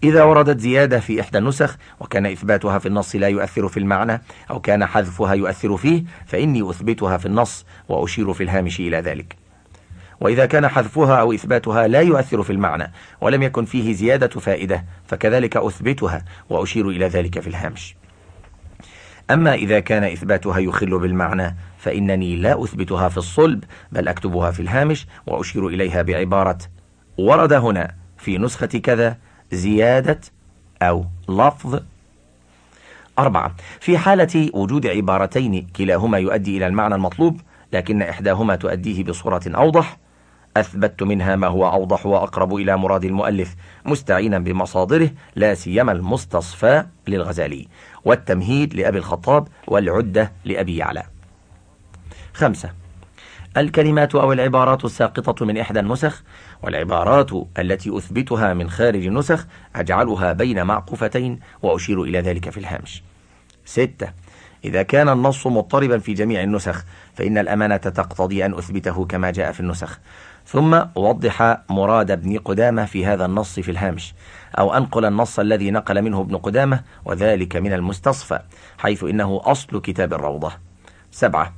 إذا وردت زيادة في إحدى النسخ وكان إثباتها في النص لا يؤثر في المعنى أو كان حذفها يؤثر فيه فإني أثبتها في النص وأشير في الهامش إلى ذلك. وإذا كان حذفها أو إثباتها لا يؤثر في المعنى ولم يكن فيه زيادة فائدة فكذلك أثبتها وأشير إلى ذلك في الهامش. أما إذا كان إثباتها يخل بالمعنى فإنني لا أثبتها في الصلب بل أكتبها في الهامش وأشير إليها بعبارة ورد هنا في نسخة كذا زيادة أو لفظ. أربعة في حالة وجود عبارتين كلاهما يؤدي إلى المعنى المطلوب لكن إحداهما تؤديه بصورة أوضح. أثبت منها ما هو أوضح وأقرب إلى مراد المؤلف مستعينا بمصادره لا سيما المستصفى للغزالي. والتمهيد لأبي الخطاب والعدة لأبي يعلى. خمسة الكلمات أو العبارات الساقطة من إحدى النسخ والعبارات التي أثبتها من خارج النسخ أجعلها بين معقوفتين وأشير إلى ذلك في الهامش. ستة. إذا كان النص مضطربا في جميع النسخ فإن الأمانة تقتضي أن أثبته كما جاء في النسخ. ثم أوضح مراد ابن قدامة في هذا النص في الهامش أو أنقل النص الذي نقل منه ابن قدامة وذلك من المستصفى حيث إنه أصل كتاب الروضة. سبعة.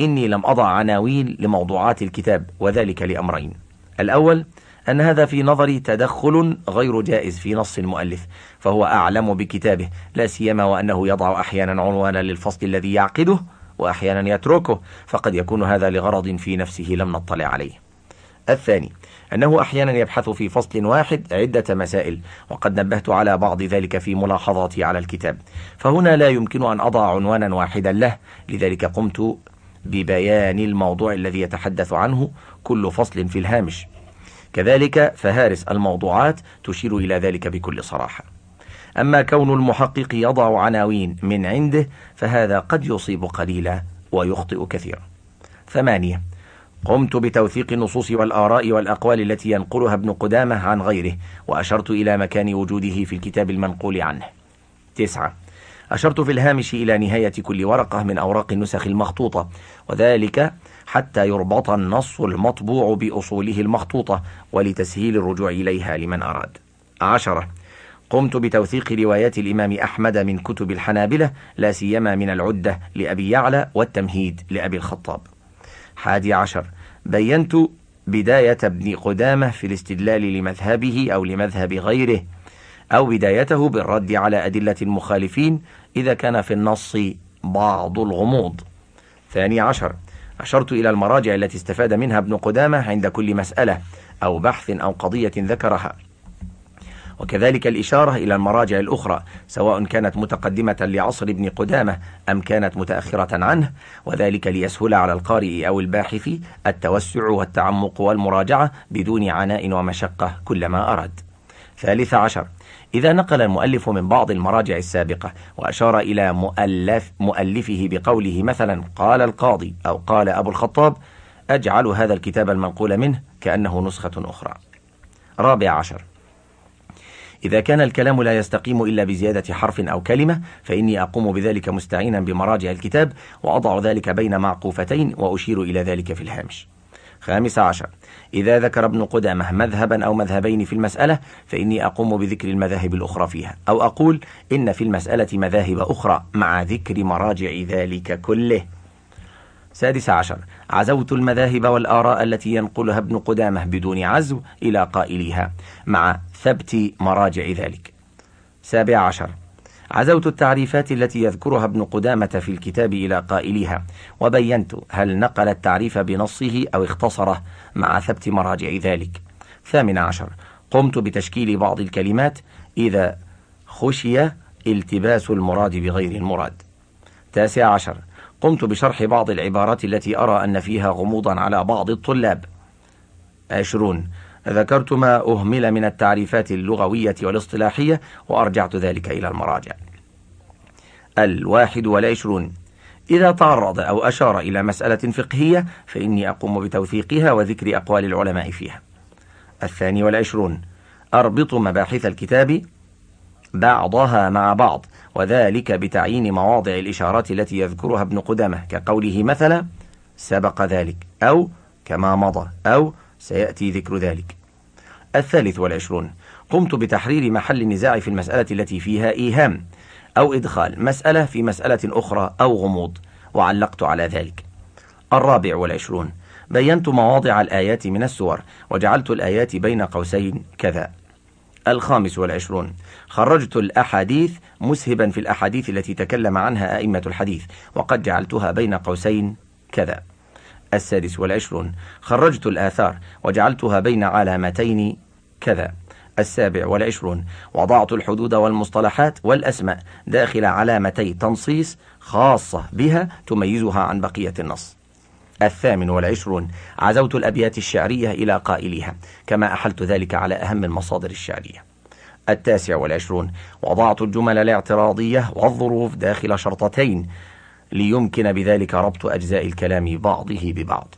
إني لم أضع عناوين لموضوعات الكتاب وذلك لأمرين. الأول أن هذا في نظري تدخل غير جائز في نص المؤلف فهو أعلم بكتابه لا سيما وأنه يضع أحيانا عنوانا للفصل الذي يعقده وأحيانا يتركه فقد يكون هذا لغرض في نفسه لم نطلع عليه. الثاني أنه أحيانا يبحث في فصل واحد عدة مسائل وقد نبهت على بعض ذلك في ملاحظاتي على الكتاب فهنا لا يمكن أن أضع عنوانا واحدا له لذلك قمت ببيان الموضوع الذي يتحدث عنه كل فصل في الهامش. كذلك فهارس الموضوعات تشير إلى ذلك بكل صراحة. أما كون المحقق يضع عناوين من عنده فهذا قد يصيب قليلا ويخطئ كثيرا. ثمانية قمت بتوثيق النصوص والآراء والأقوال التي ينقلها ابن قدامة عن غيره وأشرت إلى مكان وجوده في الكتاب المنقول عنه. تسعة أشرت في الهامش إلى نهاية كل ورقة من أوراق النسخ المخطوطة وذلك حتى يربط النص المطبوع بأصوله المخطوطة ولتسهيل الرجوع إليها لمن أراد. عشرة قمت بتوثيق روايات الإمام أحمد من كتب الحنابلة لا سيما من العدة لأبي يعلى والتمهيد لأبي الخطاب. حادي عشر بينت بداية ابن قدامة في الاستدلال لمذهبه أو لمذهب غيره أو بدايته بالرد على أدلة المخالفين إذا كان في النص بعض الغموض. ثاني عشر أشرت إلى المراجع التي استفاد منها ابن قدامة عند كل مسألة أو بحث أو قضية ذكرها. وكذلك الإشارة إلى المراجع الأخرى سواء كانت متقدمة لعصر ابن قدامة أم كانت متأخرة عنه وذلك ليسهل على القارئ أو الباحث التوسع والتعمق والمراجعة بدون عناء ومشقة كلما أراد. ثالث عشر إذا نقل المؤلف من بعض المراجع السابقة وأشار إلى مؤلف مؤلفه بقوله مثلا قال القاضي أو قال أبو الخطاب أجعل هذا الكتاب المنقول منه كأنه نسخة أخرى. رابع عشر. إذا كان الكلام لا يستقيم إلا بزيادة حرف أو كلمة فإني أقوم بذلك مستعينا بمراجع الكتاب وأضع ذلك بين معقوفتين وأشير إلى ذلك في الهامش. خامس عشر. إذا ذكر ابن قدامة مذهبا أو مذهبين في المسألة فإني أقوم بذكر المذاهب الأخرى فيها. أو أقول إن في المسألة مذاهب أخرى مع ذكر مراجع ذلك كله. سادس عشر. عزوت المذاهب والآراء التي ينقلها ابن قدامة بدون عزو إلى قائليها مع ثبت مراجع ذلك. سابع عشر. عزوت التعريفات التي يذكرها ابن قدامة في الكتاب إلى قائلها وبينت هل نقل التعريف بنصه أو اختصره مع ثبت مراجع ذلك. ثامن عشر قمت بتشكيل بعض الكلمات إذا خشي التباس المراد بغير المراد. تاسع عشر قمت بشرح بعض العبارات التي أرى أن فيها غموضا على بعض الطلاب. عشرون ذكرت ما أهمل من التعريفات اللغوية والاصطلاحية وأرجعت ذلك إلى المراجع. الواحد والعشرون. إذا تعرض أو أشار إلى مسألة فقهية فإني أقوم بتوثيقها وذكر أقوال العلماء فيها. الثاني والعشرون. أربط مباحث الكتاب بعضها مع بعض وذلك بتعيين مواضع الإشارات التي يذكرها ابن قدامة كقوله مثلا سبق ذلك أو كما مضى أو سيأتي ذكر ذلك. الثالث والعشرون. قمت بتحرير محل النزاع في المسألة التي فيها إيهام أو إدخال مسألة في مسألة أخرى أو غموض وعلقت على ذلك. الرابع والعشرون. بينت مواضع الآيات من السور وجعلت الآيات بين قوسين كذا. الخامس والعشرون. خرجت الأحاديث مسهبا في الأحاديث التي تكلم عنها أئمة الحديث وقد جعلتها بين قوسين كذا. السادس والعشرون. خرجت الآثار وجعلتها بين علامتين كذا. السابع والعشرون. وضعت الحدود والمصطلحات والأسماء داخل علامتي تنصيص خاصة بها تميزها عن بقية النص. الثامن والعشرون. عزوت الأبيات الشعرية إلى قائلها كما أحلت ذلك على أهم المصادر الشعرية. التاسع والعشرون. وضعت الجمل الاعتراضية والظروف داخل شرطتين ليمكن بذلك ربط أجزاء الكلام بعضه ببعض.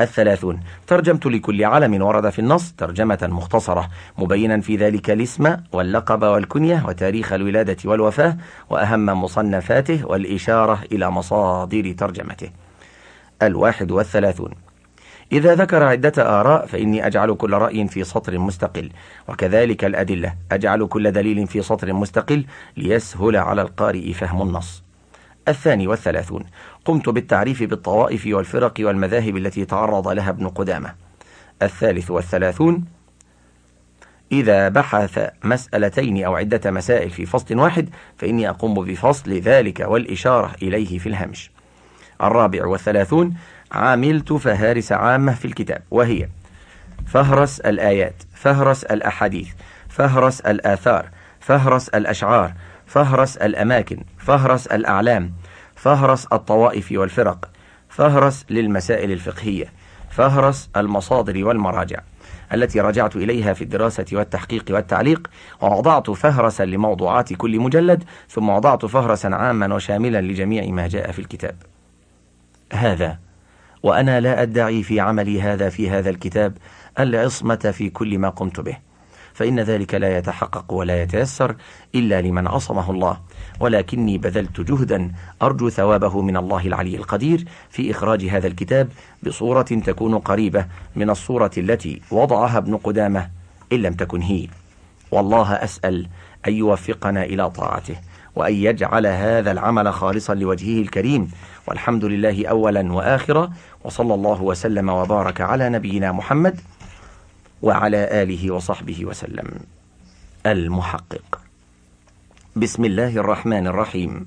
الثلاثون ترجمت لكل علم ورد في النص ترجمة مختصرة مبينا في ذلك الاسم واللقب والكنية وتاريخ الولادة والوفاة وأهم مصنفاته والإشارة إلى مصادر ترجمته. الواحد والثلاثون إذا ذكر عدة آراء فإني أجعل كل رأي في سطر مستقل وكذلك الأدلة أجعل كل دليل في سطر مستقل ليسهل على القارئ فهم النص. الثاني والثلاثون. قمت بالتعريف بالطوائف والفرق والمذاهب التي تعرض لها ابن قدامة. الثالث والثلاثون إذا بحث مسألتين أو عدة مسائل في فصل واحد فإني أقوم بفصل ذلك والإشارة إليه في الهامش. الرابع والثلاثون عملت فهارس عامة في الكتاب وهي فهرس الآيات فهرس الأحاديث فهرس الآثار فهرس الأشعار فهرس الأماكن فهرس الأعلام فهرس الطوائف والفرق فهرس للمسائل الفقهية فهرس المصادر والمراجع التي رجعت إليها في الدراسة والتحقيق والتعليق ووضعت فهرسا لموضوعات كل مجلد ثم وضعت فهرسا عاما وشاملا لجميع ما جاء في الكتاب. هذا وأنا لا أدعي في عملي هذا في هذا الكتاب العصمة في كل ما قمت به. فإن ذلك لا يتحقق ولا يتيسر إلا لمن عصمه الله. ولكني بذلت جهدا أرجو ثوابه من الله العلي القدير في إخراج هذا الكتاب بصورة تكون قريبة من الصورة التي وضعها ابن قدامة إن لم تكن هي. والله أسأل أن يوفقنا إلى طاعته وأن يجعل هذا العمل خالصا لوجهه الكريم. والحمد لله أولا وآخرا وصلى الله وسلم وبارك على نبينا محمد وعلى آله وصحبه وسلم. المحقق. بسم الله الرحمن الرحيم.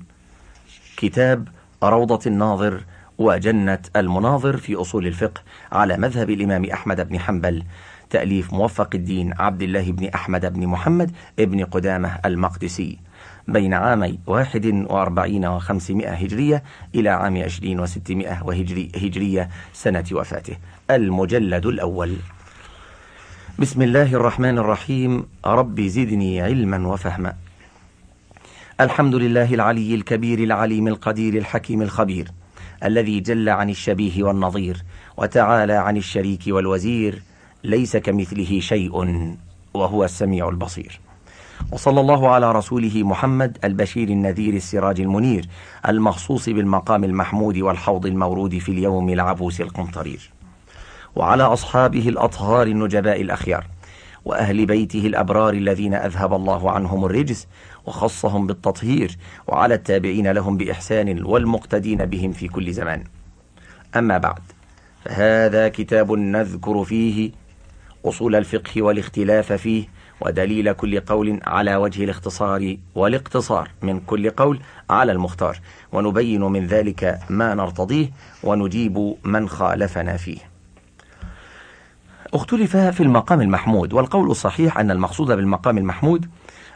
كتاب روضة الناظر وجنة المناظر في أصول الفقه على مذهب الإمام أحمد بن حنبل. تأليف موفق الدين عبد الله بن أحمد بن محمد ابن قدامة المقدسي. بين عامي واحد وأربعين وخمسمائة هجرية إلى عام عشرين وستمائة هجرية سنة وفاته. المجلد الأول. بسم الله الرحمن الرحيم رب زدني علما وفهما الحمد لله العلي الكبير العليم القدير الحكيم الخبير الذي جل عن الشبيه والنظير وتعالى عن الشريك والوزير ليس كمثله شيء وهو السميع البصير وصلى الله على رسوله محمد البشير النذير السراج المنير المخصوص بالمقام المحمود والحوض المورود في اليوم العبوس القمطرير وعلى أصحابه الأطهار النجباء الأخيار وأهل بيته الأبرار الذين أذهب الله عنهم الرجس وخصهم بالتطهير وعلى التابعين لهم بإحسان والمقتدين بهم في كل زمان. أما بعد فهذا كتاب نذكر فيه أصول الفقه والاختلاف فيه ودليل كل قول على وجه الاختصار والاقتصار من كل قول على المختار. ونبين من ذلك ما نرتضيه ونجيب من خالفنا فيه. اختلف في المقام المحمود والقول الصحيح أن المقصود بالمقام المحمود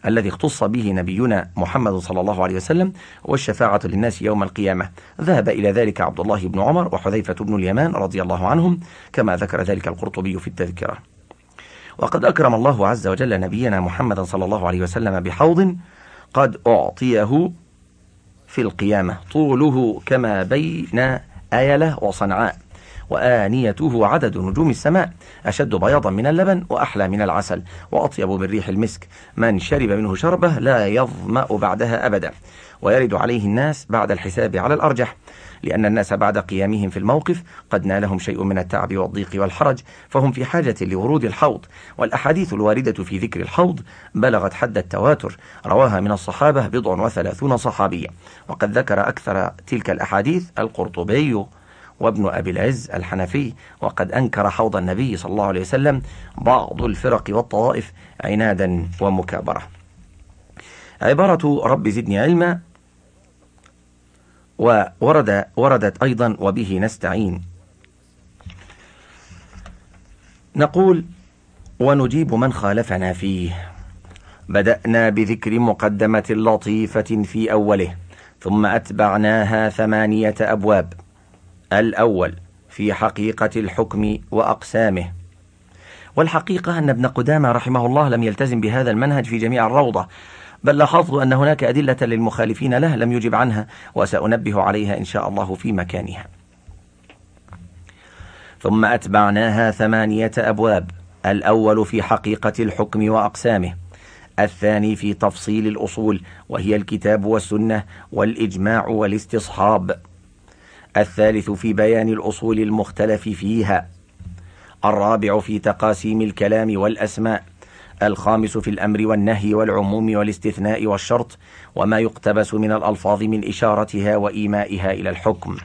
الذي اختص به نبينا محمد صلى الله عليه وسلم والشفاعة للناس يوم القيامة. ذهب إلى ذلك عبد الله بن عمر وحذيفة بن اليمان رضي الله عنهم كما ذكر ذلك القرطبي في التذكرة. وقد أكرم الله عز وجل نبينا محمد صلى الله عليه وسلم بحوض قد أعطيه في القيامة طوله كما بين آيلة وصنعاء. وآنيته عدد نجوم السماء أشد بياضا من اللبن وأحلى من العسل وأطيب من ريح المسك. من شرب منه شربة لا يظمأ بعدها أبدا. ويرد عليه الناس بعد الحساب على الأرجح لأن الناس بعد قيامهم في الموقف قد نالهم شيء من التعب والضيق والحرج فهم في حاجة لورود الحوض. والأحاديث الواردة في ذكر الحوض بلغت حد التواتر رواها من الصحابة بضع وثلاثون صحابية وقد ذكر أكثر تلك الأحاديث القرطبي وابن أبي العز الحنفي وقد أنكر حوض النبي صلى الله عليه وسلم بعض الفرق والطوائف عنادا ومكابرة. عبارة رب زدني علما وورد وردت أيضا وبه نستعين. نقول ونجيب من خالفنا فيه. بدأنا بذكر مقدمة لطيفة في أوله ثم أتبعناها ثمانية أبواب. الأول في حقيقة الحكم وأقسامه. والحقيقة أن ابن قدامة رحمه الله لم يلتزم بهذا المنهج في جميع الروضة بل لاحظت أن هناك أدلة للمخالفين له لم يجب عنها وسأنبه عليها إن شاء الله في مكانها. ثم أتبعناها ثمانية أبواب الأول في حقيقة الحكم وأقسامه الثاني في تفصيل الأصول وهي الكتاب والسنة والإجماع والاستصحاب. الثالث في بيان الأصول المختلف فيها. الرابع في تقاسيم الكلام والأسماء. الخامس في الأمر والنهي والعموم والاستثناء والشرط وما يقتبس من الألفاظ من إشارتها وإيمائها إلى الحكم.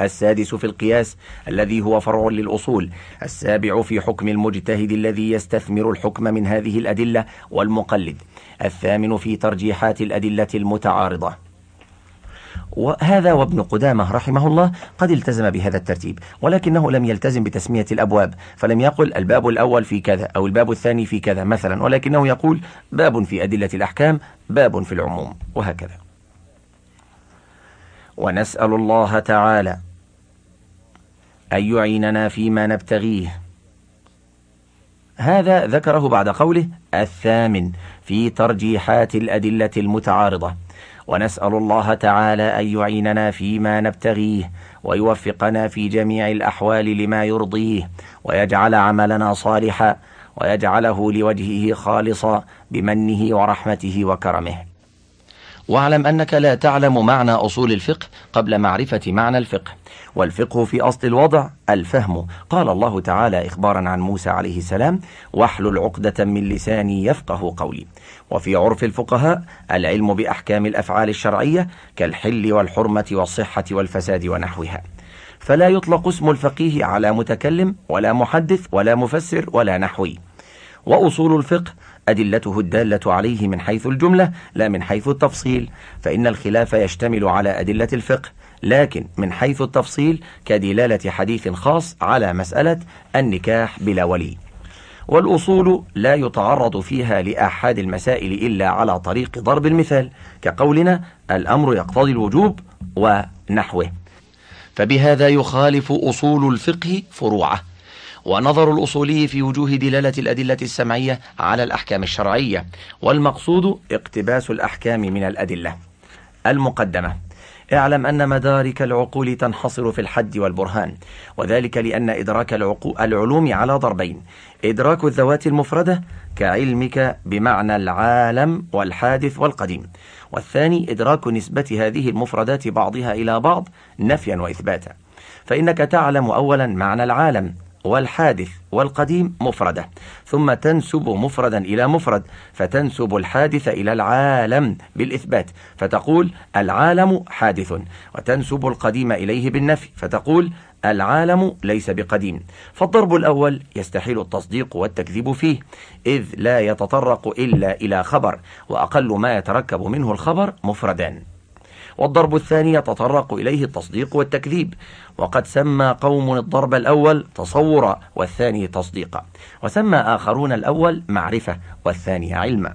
السادس في القياس الذي هو فرع للأصول. السابع في حكم المجتهد الذي يستثمر الحكم من هذه الأدلة والمقلد. الثامن في ترجيحات الأدلة المتعارضة. وهذا وابن قدامة رحمه الله قد التزم بهذا الترتيب ولكنه لم يلتزم بتسمية الأبواب فلم يقل الباب الأول في كذا أو الباب الثاني في كذا مثلا ولكنه يقول باب في أدلة الأحكام باب في العموم وهكذا. ونسأل الله تعالى أن يعيننا فيما نبتغيه. هذا ذكره بعد قوله الثامن في ترجيحات الأدلة المتعارضة. ونسأل الله تعالى أن يعيننا فيما نبتغيه ويوفقنا في جميع الأحوال لما يرضيه ويجعل عملنا صالحا ويجعله لوجهه خالصا بمنه ورحمته وكرمه. واعلم أنك لا تعلم معنى أصول الفقه قبل معرفة معنى الفقه. والفقه في أصل الوضع الفهم. قال الله تعالى إخبارا عن موسى عليه السلام واحلل عقدة من لساني يفقه قولي. وفي عرف الفقهاء العلم بأحكام الأفعال الشرعية كالحل والحرمة والصحة والفساد ونحوها. فلا يطلق اسم الفقيه على متكلم ولا محدث ولا مفسر ولا نحوي. وأصول الفقه أدلته الدالة عليه من حيث الجملة لا من حيث التفصيل. فإن الخلاف يشتمل على أدلة الفقه لكن من حيث التفصيل كدلالة حديث خاص على مسألة النكاح بلا ولي. والأصول لا يتعرض فيها لأحد المسائل إلا على طريق ضرب المثال كقولنا الأمر يقتضي الوجوب ونحوه. فبهذا يخالف أصول الفقه فروعه. ونظر الأصولي في وجوه دلالة الأدلة السمعية على الأحكام الشرعية والمقصود اقتباس الأحكام من الأدلة المقدمة. اعلم أن مدارك العقول تنحصر في الحد والبرهان وذلك لأن إدراك العلوم على ضربين إدراك الذوات المفردة كعلمك بمعنى العالم والحادث والقديم والثاني إدراك نسبة هذه المفردات بعضها إلى بعض نفيا وإثباتا فإنك تعلم أولا معنى العالم والحادث والقديم مفردة ثم تنسب مفردا إلى مفرد فتنسب الحادث إلى العالم بالإثبات فتقول العالم حادث وتنسب القديم إليه بالنفي فتقول العالم ليس بقديم. فالضرب الأول يستحيل التصديق والتكذيب فيه إذ لا يتطرق إلا إلى خبر وأقل ما يتركب منه الخبر مفردان والضرب الثاني يتطرق إليه التصديق والتكذيب. وقد سمى قوم الضرب الأول تصورا والثاني تصديقا. وسمى آخرون الأول معرفة والثاني علما.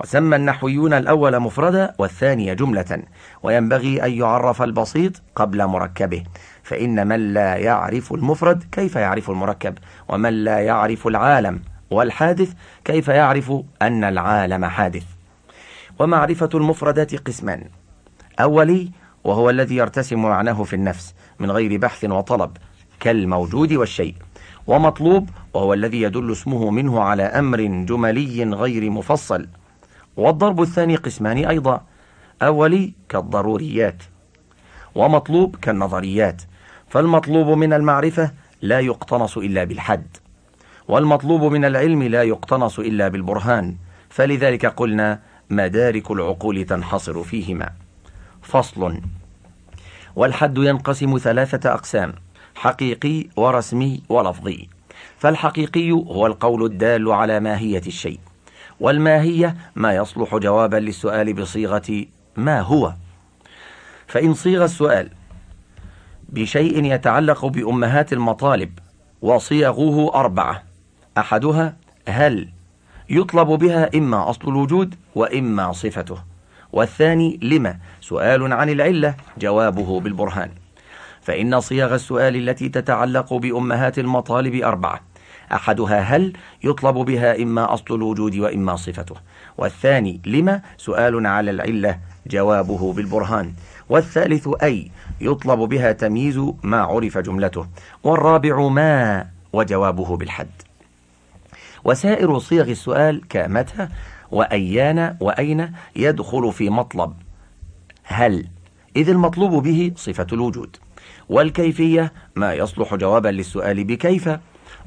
وسمى النحويون الأول مفردا والثاني جملة. وينبغي أن يعرف البسيط قبل مركبه. فإن من لا يعرف المفرد كيف يعرف المركب؟ ومن لا يعرف العالم والحادث كيف يعرف أن العالم حادث؟ ومعرفة المفردات قسمان. أولي وهو الذي يرتسم معناه في النفس من غير بحث وطلب كالموجود والشيء. ومطلوب وهو الذي يدل اسمه منه على أمر جملي غير مفصل. والضرب الثاني قسمان أيضا أولي كالضروريات. ومطلوب كالنظريات. فالمطلوب من المعرفة لا يقتنص إلا بالحد. والمطلوب من العلم لا يقتنص إلا بالبرهان. فلذلك قلنا مدارك العقول تنحصر فيهما. فصل. والحد ينقسم ثلاثة أقسام حقيقي ورسمي ولفظي. فالحقيقي هو القول الدال على ماهية الشيء والماهية ما يصلح جوابا للسؤال بصيغة ما هو. فإن صيغ السؤال بشيء يتعلق بأمهات المطالب وصيغه أربعة أحدها هل يطلب بها إما أصل الوجود وإما صفته. والثاني لما؟ سؤال عن العلة جوابه بالبرهان. فإن صيغ السؤال التي تتعلق بأمهات المطالب أربعة. أحدها هل يطلب بها إما أصل الوجود وإما صفته. والثاني لما؟ سؤال على العلة جوابه بالبرهان. والثالث أي يطلب بها تمييز ما عرف جملته. والرابع ما؟ وجوابه بالحد. وسائر صيغ السؤال كمتى؟ وأيان وأين يدخل في مطلب هل؟ إذ المطلوب به صفة الوجود. والكيفية ما يصلح جوابا للسؤال بكيف؟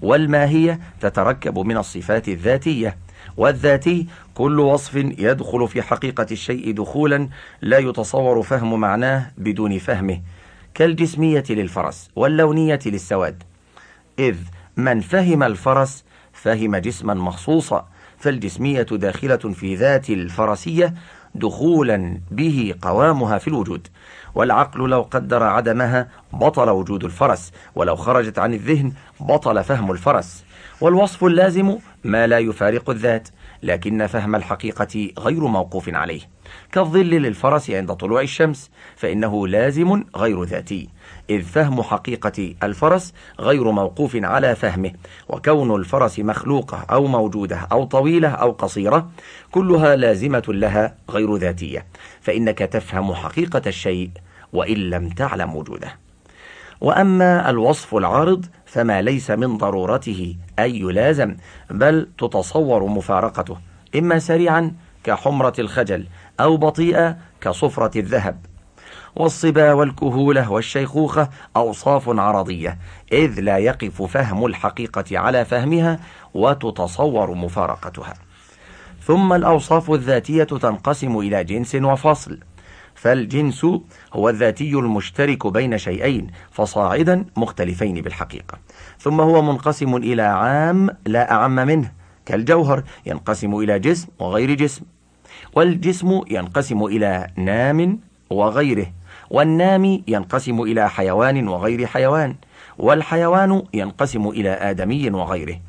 والماهية تتركب من الصفات الذاتية. والذاتي كل وصف يدخل في حقيقة الشيء دخولا لا يتصور فهم معناه بدون فهمه. كالجسمية للفرس واللونية للسواد. إذ من فهم الفرس فهم جسما مخصوصا. فالجسمية داخلة في ذات الفرسية دخولا به قوامها في الوجود. والعقل لو قدر عدمها بطل وجود الفرس ولو خرجت عن الذهن بطل فهم الفرس. والوصف اللازم ما لا يفارق الذات لكن فهم الحقيقة غير موقوف عليه. كالظل للفرس عند طلوع الشمس فإنه لازم غير ذاتي. إذ فهم حقيقة الفرس غير موقوف على فهمه وكون الفرس مخلوقة أو موجودة أو طويلة أو قصيرة كلها لازمة لها غير ذاتية فإنك تفهم حقيقة الشيء وإن لم تعلم وجوده. وأما الوصف العارض فما ليس من ضرورته أن يلازم بل تتصور مفارقته إما سريعا كحمرة الخجل أو بطيئة كصفرة الذهب. والصبا والكهولة والشيخوخة أوصاف عرضية إذ لا يقف فهم الحقيقة على فهمها وتتصور مفارقتها. ثم الأوصاف الذاتية تنقسم إلى جنس وفصل فالجنس هو الذاتي المشترك بين شيئين فصاعدا مختلفين بالحقيقة. ثم هو منقسم إلى عام لا أعم منه كالجوهر ينقسم إلى جسم وغير جسم والجسم ينقسم إلى نام وغيره. والنام ينقسم إلى حيوان وغير حيوان والحيوان ينقسم إلى آدمي وغيره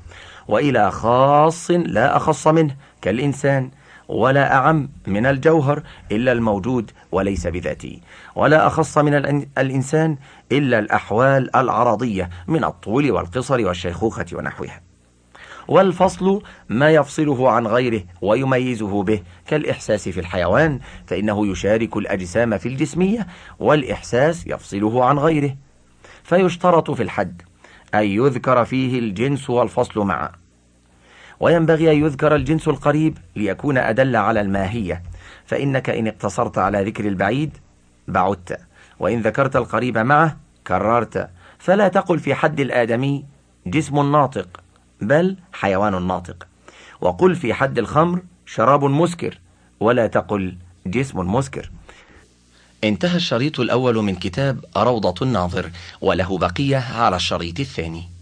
وإلى خاص لا أخص منه كالإنسان ولا أعم من الجوهر إلا الموجود وليس بذاته ولا أخص من الإنسان إلا الأحوال العرضية من الطول والقصر والشيخوخة ونحوها. والفصل ما يفصله عن غيره ويميزه به كالإحساس في الحيوان فإنه يشارك الأجسام في الجسمية والإحساس يفصله عن غيره. فيشترط في الحد أن يذكر فيه الجنس والفصل معا. وينبغي أن يذكر الجنس القريب ليكون أدل على الماهية. فإنك إن اقتصرت على ذكر البعيد بعدت. وإن ذكرت القريب معه كررت. فلا تقل في حد الآدمي جسم ناطق. بل حيوان ناطق. وقل في حد الخمر شراب مسكر ولا تقل جسم مسكر. انتهى الشريط الأول من كتاب روضة الناظر وله بقية على الشريط الثاني.